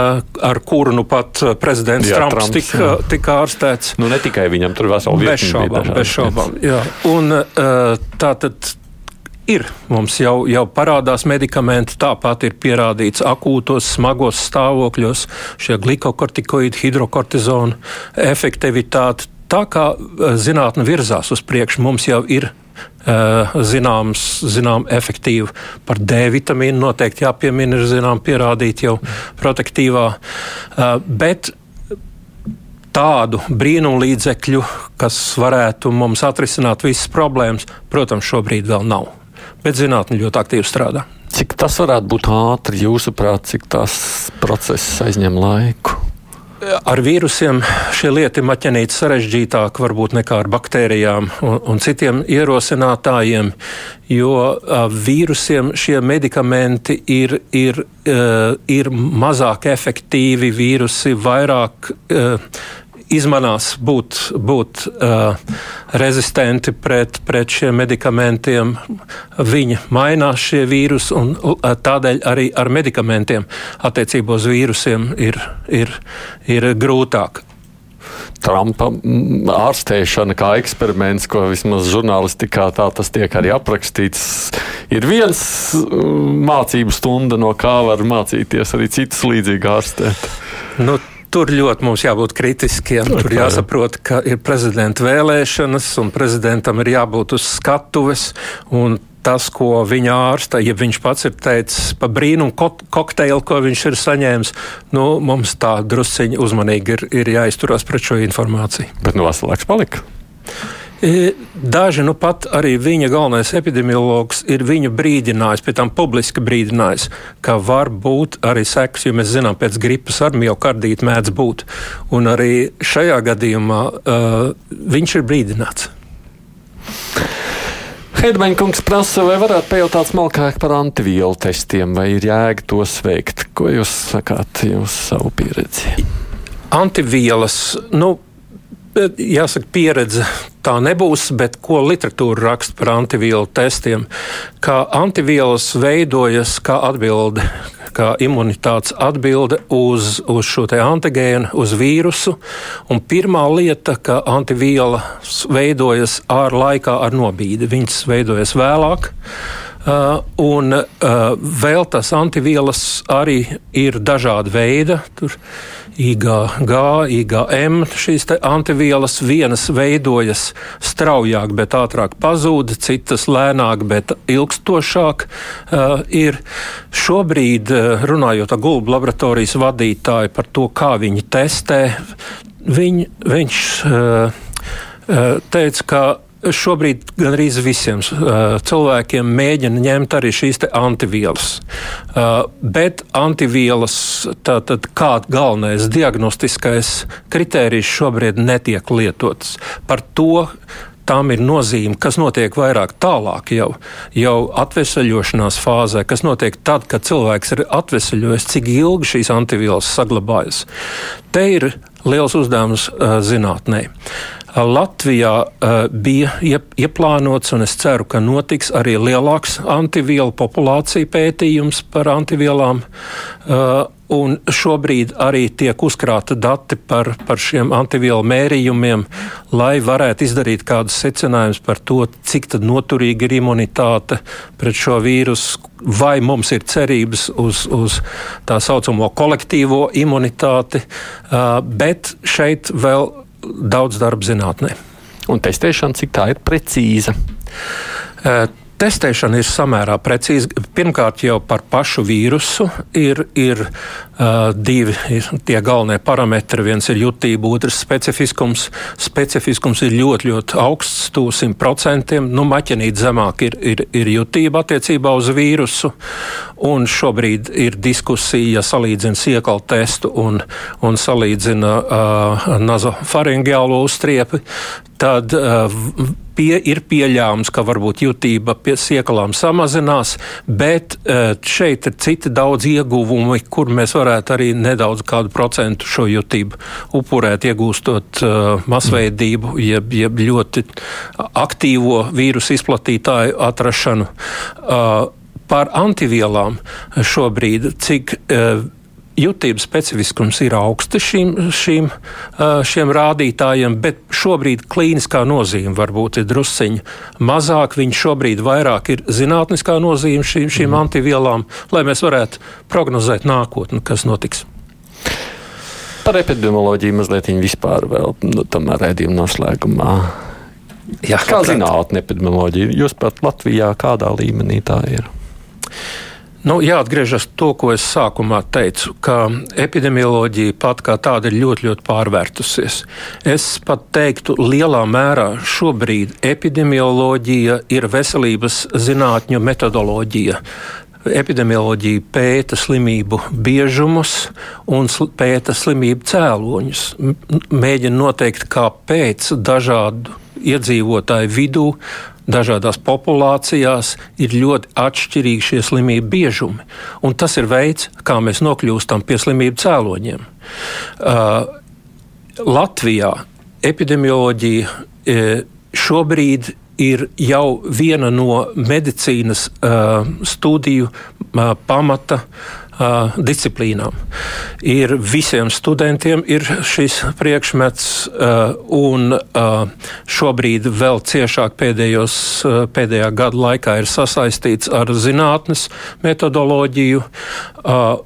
C: ar kuru nu pat prezidents jā, Trumps, Trumps tika, tika ārstēts.
B: Nu, ne tikai viņam tur veseli
C: bez šaubām. Bez šaubām jā. Un, tā tad ir. Mums jau, jau parādās medikamenti, tāpat ir pierādīts akūtos, smagos stāvokļos šie glikokortikoīdi, hidrokortizona efektivitāte. Tā kā zinātne virzās uz priekšu, mums jau ir Eh, zināms, zinām, efektīvi. Par D vitamīnu noteikti jāpiemina, ir zinām, pierādīti jau protektīvā. Eh, bet tādu brīnumu līdzekļu, kas varētu mums atrisināt visas problēmas, protams, šobrīd vēl nav. Bet zinātnē ļoti aktīvi strādā.
B: Cik tas varētu būt ātri, jūsuprāt, cik tas process aizņem laiku?
C: Ar vīrusiem šie lieti maķenīt sarežģītāk varbūt nekā ar baktērijām un, un citiem ierosinātājiem, jo vīrusiem šie medikamenti ir, ir, ir mazāk efektīvi, vīrusi vairāk izmanās būt, būt uh, rezistenti pret, pret šiem medikamentiem. Viņi mainās šie vīrusi, un uh, tādēļ arī ar medikamentiem attiecībā uz vīrusiem ir, ir, ir grūtāk.
B: Trumpa ārstēšana kā eksperiments, ko vismaz žurnālistikā tā tas tiek arī aprakstīts, ir viens mācību stunda, no kā var mācīties arī citas līdzīgi ārstēt.
C: Nu, Tur ļoti mums jābūt kritiskiem. Tur jāsaprot, ka ir prezidenta vēlēšanas, un prezidentam ir jābūt uz skatuves. Tas, ko viņa ārsta, ja viņš pats ir teicis par brīnumu kokteili, ko viņš ir saņēmis, nu, mums tā drusciņi uzmanīgi ir, ir jāizturās pret šo informāciju.
B: Bet nu, veselāks palika.
C: Daži, nu pat arī viņa galvenais epidemiologs, ir viņu brīdinājis, pēc tam publiski brīdinājis, ka var būt arī sekas, jo mēs zinām, pēc gripas ar miocardītu mēdz būt. Un arī šajā gadījumā uh, viņš ir brīdināts.
B: Heidmaņkungs prasa, vai varētu pajautāt smalkāk par antivielu testiem, vai ir jēga tos veikt? Ko jūs sakāt, jūs savu pieredzi?
C: Antivielas, nu, jāsaka, pieredze tā nebūs, bet ko literatūra raksta par antivielu testiem? Kā antivielas veidojas kā atbilde, kā imunitātes atbilde uz, uz šo antigēnu, uz vīrusu. Un pirmā lieta, ka antivielas veidojas ar laikā ar nobīdi. Viņas veidojas vēlāk. Uh, un uh, vēl tas antivielas arī ir dažāda veida. Tur IgG, IgM šīs antivielas vienas veidojas straujāk, bet ātrāk pazūd, citas lēnāk, bet ilgstošāk uh, ir. Šobrīd, uh, runājot ar gulbu laboratorijas vadītāju par to, kā viņi testē, viņ, viņš uh, teica, ka Šobrīd gan arī visiem uh, cilvēkiem mēģina ņemt arī šīs antivielas. Uh, bet antivielas, tātad kāds galvenais diagnostiskais kritērijs šobrīd netiek lietots. Par to tam ir nozīme, kas notiek vairāk tālāk, jau, jau atvesaļošanās fāzē, kas notiek tad, kad cilvēks ir atvesaļojies, cik ilgi šīs antivielas saglabājas. Te ir liels uzdevums uh, zinātnē. Latvijā uh, bija iep, ieplānots, un es ceru, ka notiks arī lielāks antivielu populācija pētījums par antivielām. Uh, Un šobrīd arī tiek uzkrāta dati par, par šiem antivielu mērījumiem, lai varētu izdarīt kādus secinājumus par to, cik noturīga ir imunitāte pret šo vīrusu, vai mums ir cerības uz, uz tā saucamo kolektīvo imunitāti, bet šeit vēl daudz darba zinātnē.
B: Un testēšana, cik tā ir precīza?
C: Testēšana ir samērā precīza. Pirmkārt, jau par pašu vīrusu ir, ir uh, divi ir tie galvenie parametri. Viens ir jutība, otrs specifiskums. Specifiskums ir ļoti, ļoti augsts, tuvu 100%. Nu, maķenīt zemāk ir, ir, ir jutība attiecībā uz vīrusu. Un šobrīd ir diskusija, ja salīdzina siekalu testu un, un salīdzina uh, nazofaringiālo uztriepi. Tad uh, pie, ir pieļāms, ka varbūt jutība pie siekalām samazinās, bet e, šeit ir citi daudz ieguvumi, kur mēs varētu arī nedaudz kādu procentu šo jutību upurēt, iegūstot uh, masveidību, jeb, jeb ļoti aktīvo vīrusu izplatītāju atrašanu. Par antivielām šobrīd, cik jutības specifiskums ir augsts šīm, šīm, šiem rādītājiem, bet šobrīd klīniskā nozīme varbūt ir drusciņa mazāk. Viņš šobrīd vairāk ir zinātniskā nozīme šīm, šīm mm. antivielām, lai mēs varētu prognozēt nākotni, kas notiks.
B: Par epidemioloģiju mazliet vispār vēl nu, tomēr redzījuma noslēgumā. Jā, kā zinātnē, epidemioloģija, jūs pat Latvijā kādā līmenī tā ir?
C: Nu, jāatgriežas to, ko es sākumā teicu, ka epidemioloģija pat kā tāda ir ļoti, ļoti pārvērtusies. Es pat teiktu, lielā mērā šobrīd epidemioloģija ir veselības zinātņu metodoloģija. Epidemioloģija pēta slimību biežumus un pēta slimību cēloņus. Mēģina noteikt, kāpēc dažādu iedzīvotāju vidū dažādās populācijās ir ļoti atšķirīgi šie slimību biežumi. Un tas ir veids, kā mēs nokļūstam pie slimību cēloņiem. Uh, Latvijā epidemioloģija e, šobrīd ir jau viena no medicīnas uh, studiju uh, pamata uh, disciplīnām. Ir visiem studentiem ir šis priekšmets, uh, un uh, šobrīd vēl ciešāk pēdējos, uh, pēdējā gada laikā ir sasaistīts ar zinātnes metodoloģiju. Uh,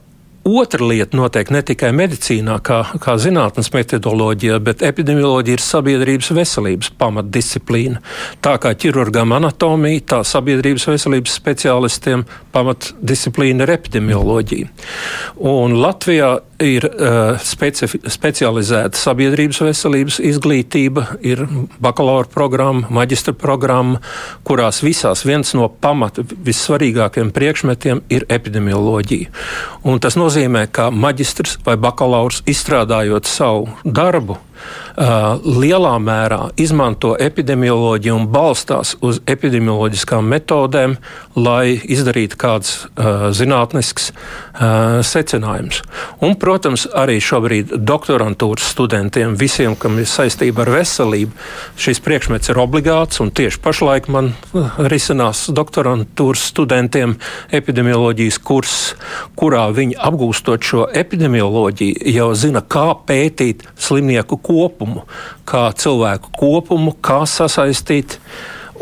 C: Otra lieta notiek ne tikai medicīnā, kā, kā zinātnes metodoloģija, bet epidemioloģija ir sabiedrības veselības pamatdisciplīna. Tā kā ķirurgam anatomija, tā sabiedrības veselības speciālistiem pamatdisciplīna ir epidemioloģija. Un Latvijā ir uh, specifi, specializēta sabiedrības veselības izglītība, ir bakalaura programma, maģistra programma, kurās visās viens no pamata vissvarīgākajiem priekšmetiem ir epidemioloģija. Un tas nozīmē, ka maģistrs vai bakalaurs izstrādājot savu darbu, lielā mērā izmanto epidemioloģiju un balstās uz epidemioloģiskām metodēm, lai izdarītu kādus uh, zinātniskus uh, secinājumus. Un, protams, arī šobrīd doktorantūras studentiem, visiem, kam ir saistība ar veselību, šis priekšmets ir obligāts. Tieši pašlaik man risinās doktorantūras studentiem epidemioloģijas kurs, kurā viņi apgūstot šo epidemioloģiju, jau zina, kā pētīt slimnieku kopumu, kā cilvēku kopumu, kā sasaistīt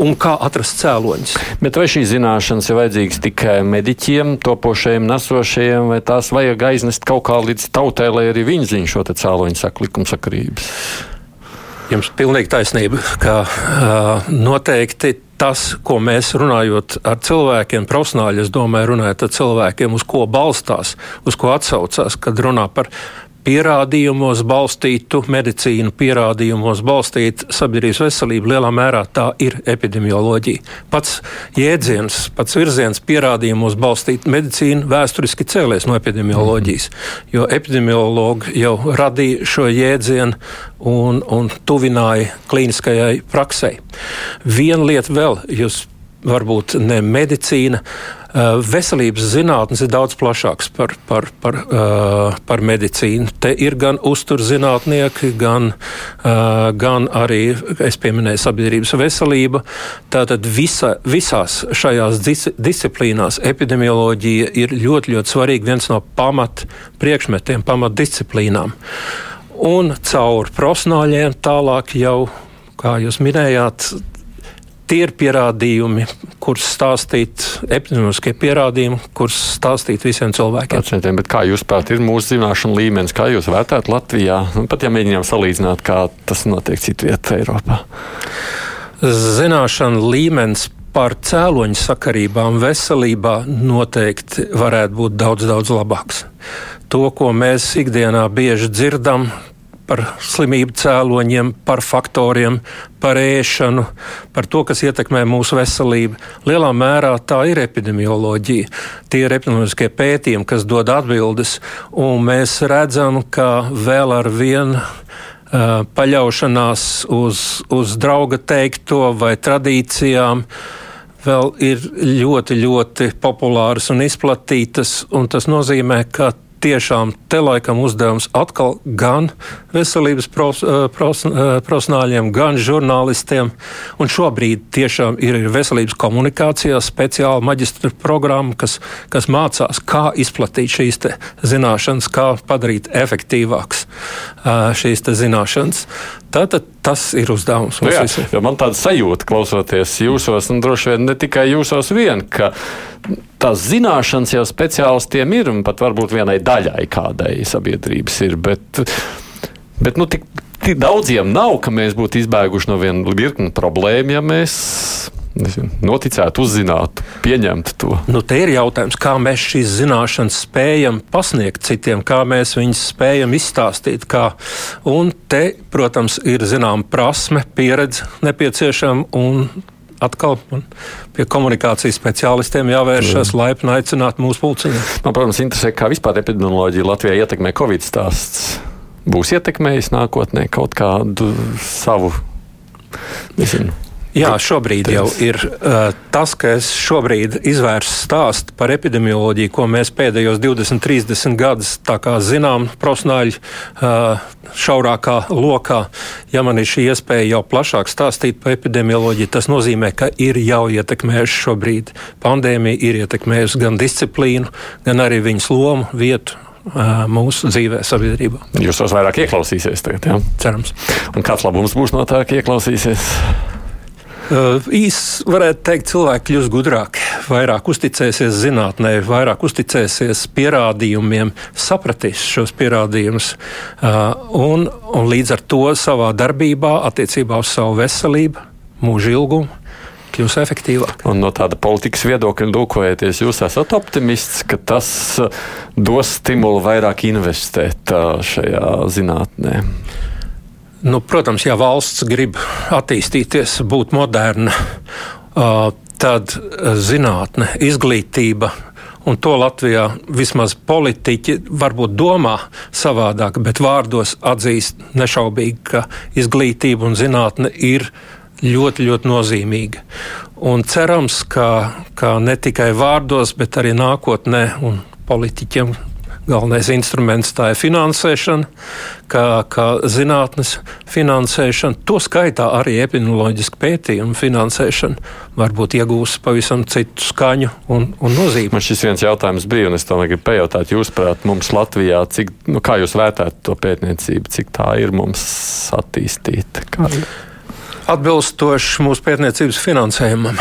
C: un kā atrast cēloņus.
B: Bet vai šīs zināšanas ir vajadzīgas tikai mediķiem, topošajiem, nesošajiem, vai tās vajag aiznest kaut kā līdz tautai, lai arī viņi zinātu šo cēloņu saku likumsakarības?
C: Jums ir pilnīgi taisnība, ka uh, noteikti tas, ko mēs runājot ar cilvēkiem, profesionāļi, es domāju, runājot ar cilvēkiem, uz ko balstās, uz ko atsaucās, kad runā par pierādījumos balstītu medicīnu, pierādījumos balstītu sabiedrības veselību. Lielā mērā tā ir epidemioloģija. Pats jēdziens, pats virziens pierādījumos balstīt medicīnu vēsturiski cēlies no epidemioloģijas, jo epidemiologi jau radīja šo jēdzienu un, un tuvināja klīniskajai praksei. Viena lieta vēl, jūs varbūt ne medicīna, Eh, veselības zinātnes ir daudz plašāks par, par, par, eh, par medicīnu. Te ir gan uzturzinātnieki, gan, eh, gan arī, es pieminēju, sabiedrības veselība. Tātad visa, visās šajās dis, disciplīnās epidemioloģija ir ļoti, ļoti svarīga, viens no pamat priekšmetiem, pamat disciplīnām. Un caur profesionāļiem tālāk jau, kā jūs minējāt, Tie ir pierādījumi, kurus stāstīt, epidemioloģiskie pierādījumi, kurus stāstīt visiem cilvēkiem.
B: Pacientiem, kā jūs prāt, ir mūsu zināšanu līmenis, kā jūs vērtējat Latvijā? Nu, pat ja mēģinām salīdzināt, kā tas notiek citvietā Eiropā.
C: Zināšanu līmenis par cēloņu sakarībām veselībā noteikti varētu būt daudz, daudz labāks. To, ko mēs ikdienā bieži dzirdam, par slimību cēloņiem, par faktoriem, par ēšanu, par to, kas ietekmē mūsu veselību. Lielā mērā tā ir epidemioloģija. Tie ir epidemioloģiskie pētījumi, kas dod atbildes, un mēs redzam, ka vēl ar vienu uh, paļaušanās uz, uz drauga teikto vai tradīcijām vēl ir ļoti, ļoti populāras un izplatītas, un tas nozīmē, ka tiešām te laikam uzdevums atkal gan veselības pros, eh, pros, eh, profesionāļiem, gan žurnālistiem. Un šobrīd tiešām ir veselības komunikācijā speciāla maģistra programma, kas, kas mācās, kā izplatīt šīs zināšanas, kā padarīt efektīvākas eh, šīs zināšanas. Tātad tas ir uzdevums
B: mums nu jā, visiem. Man tāda sajūta, klausoties jūsos, un droši vien ne tikai jūsos vien, ka tās zināšanas jau speciālistiem ir, un pat varbūt vienai daļai kādai sabiedrības ir. Bet, bet nu, tik, tik daudziem nav, ka mēs būtu izbēguši no viena virkni problēmu, ja mēs noticētu, uzzinātu, pieņemtu to.
C: Nu, te ir jautājums, kā mēs šīs zināšanas spējam pasniegt citiem, kā mēs viņus spējam izstāstīt. Kā. Un te, protams, ir zināma prasme, pieredze nepieciešama atkal pie komunikācijas speciālistiem jāvēršas, mm. laipni aicināt mūsu pulciņu.
B: Man, protams, interesē, kā vispār epidemioloģija Latvijā ietekmē Covid stāsts. Būs ietekmējis nākotnē kaut kādu savu, nezinu,
C: Jā, šobrīd jau ir uh, tas, ka es šobrīd izvērsu stāstu par epidemioloģiju, ko mēs pēdējos 20, 30 gadus zinām, profesionāļi uh, šaurākā lokā. Ja man ir šī iespēja jau plašāk stāstīt par epidemioloģiju, tas nozīmē, ka ir jau ietekmējuši šobrīd pandēmija, ir ietekmējusi gan disciplīnu, gan arī viņas lomu, vietu mūsu dzīvē, sabiedrībā.
B: Jūs tos vairāk ieklausīsieties tagad, jā?
C: Cerams.
B: Un kāds labums būs no tā, ka ieklausīsies?
C: Uh, Īsi varētu teikt, cilvēki kļūs gudrāki, vairāk uzticēsies zinātnē, vairāk uzticēsies pierādījumiem, sapratīs šos pierādījumus uh, un, un līdz ar to savā darbībā, attiecībā uz savu veselību, mūža ilgumu. Kļūs efektīvāk.
B: Un no tāda politikas viedokļa lūkojoties, jūs esat optimists, ka tas dos stimulu vairāk investēt šajā zinātnē.
C: Nu, protams, ja valsts grib attīstīties, būt moderna, tad zinātne, izglītība. Un to Latvijā vismaz politiķi varbūt domā savādāk, bet vārdos atzīst nešaubīgi, ka izglītība un zinātne ir ļoti, ļoti nozīmīga. Un cerams, ka, ka ne tikai vārdos, bet arī nākotnē un politiķiem galvenais instruments tā ir finansēšana, kā, kā zinātnes finansēšana. To skaitā arī epidemioloģiska pētījuma finansēšana varbūt iegūs pavisam citu skaņu un, un nozīmi.
B: Man šis viens jautājums bija, un es tomēr gribu pajautāt, jūs prāt, mums Latvijā, cik, nu, kā jūs vērtētu to pētniecību, cik tā ir mums attīstīta? Kā?
C: Atbilstoši mūsu pētniecības finansējumam.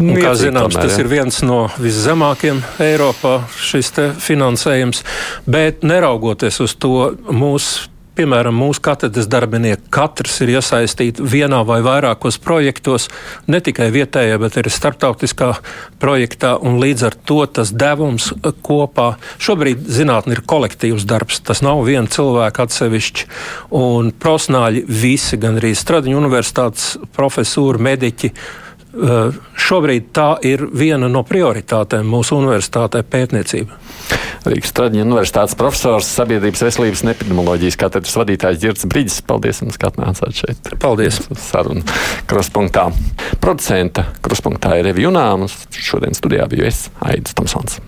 C: Un, kā zināms, tas ir viens no viszemākajiem Eiropā, šis finansējums. Bet neraugoties uz to, mūsu piemēram, mūsu katedras darbinieki katrs ir iesaistīti vienā vai vairākos projektos, ne tikai vietējā, bet arī starptautiskā projektā, un līdz ar to tas devums kopā. Šobrīd zinātne ir kolektīvs darbs, tas nav viena cilvēka atsevišķi, un profesionāļi visi, gan arī Stradiņu universitātes profesūri, mediķi, šobrīd tā ir viena no prioritātēm mūsu universitātē pētniecība.
B: Rīgas Traģiņa universitātes profesors, sabiedrības veselības un epidemioloģijas katedras vadītājs Girts Brīdis. Paldies, ka atnācāt šeit.
C: Paldies.
B: Saruna kruspunktā. Producenta kruspunktā ir Revijunā. Šodien studijā biju es Aidis Tomsons.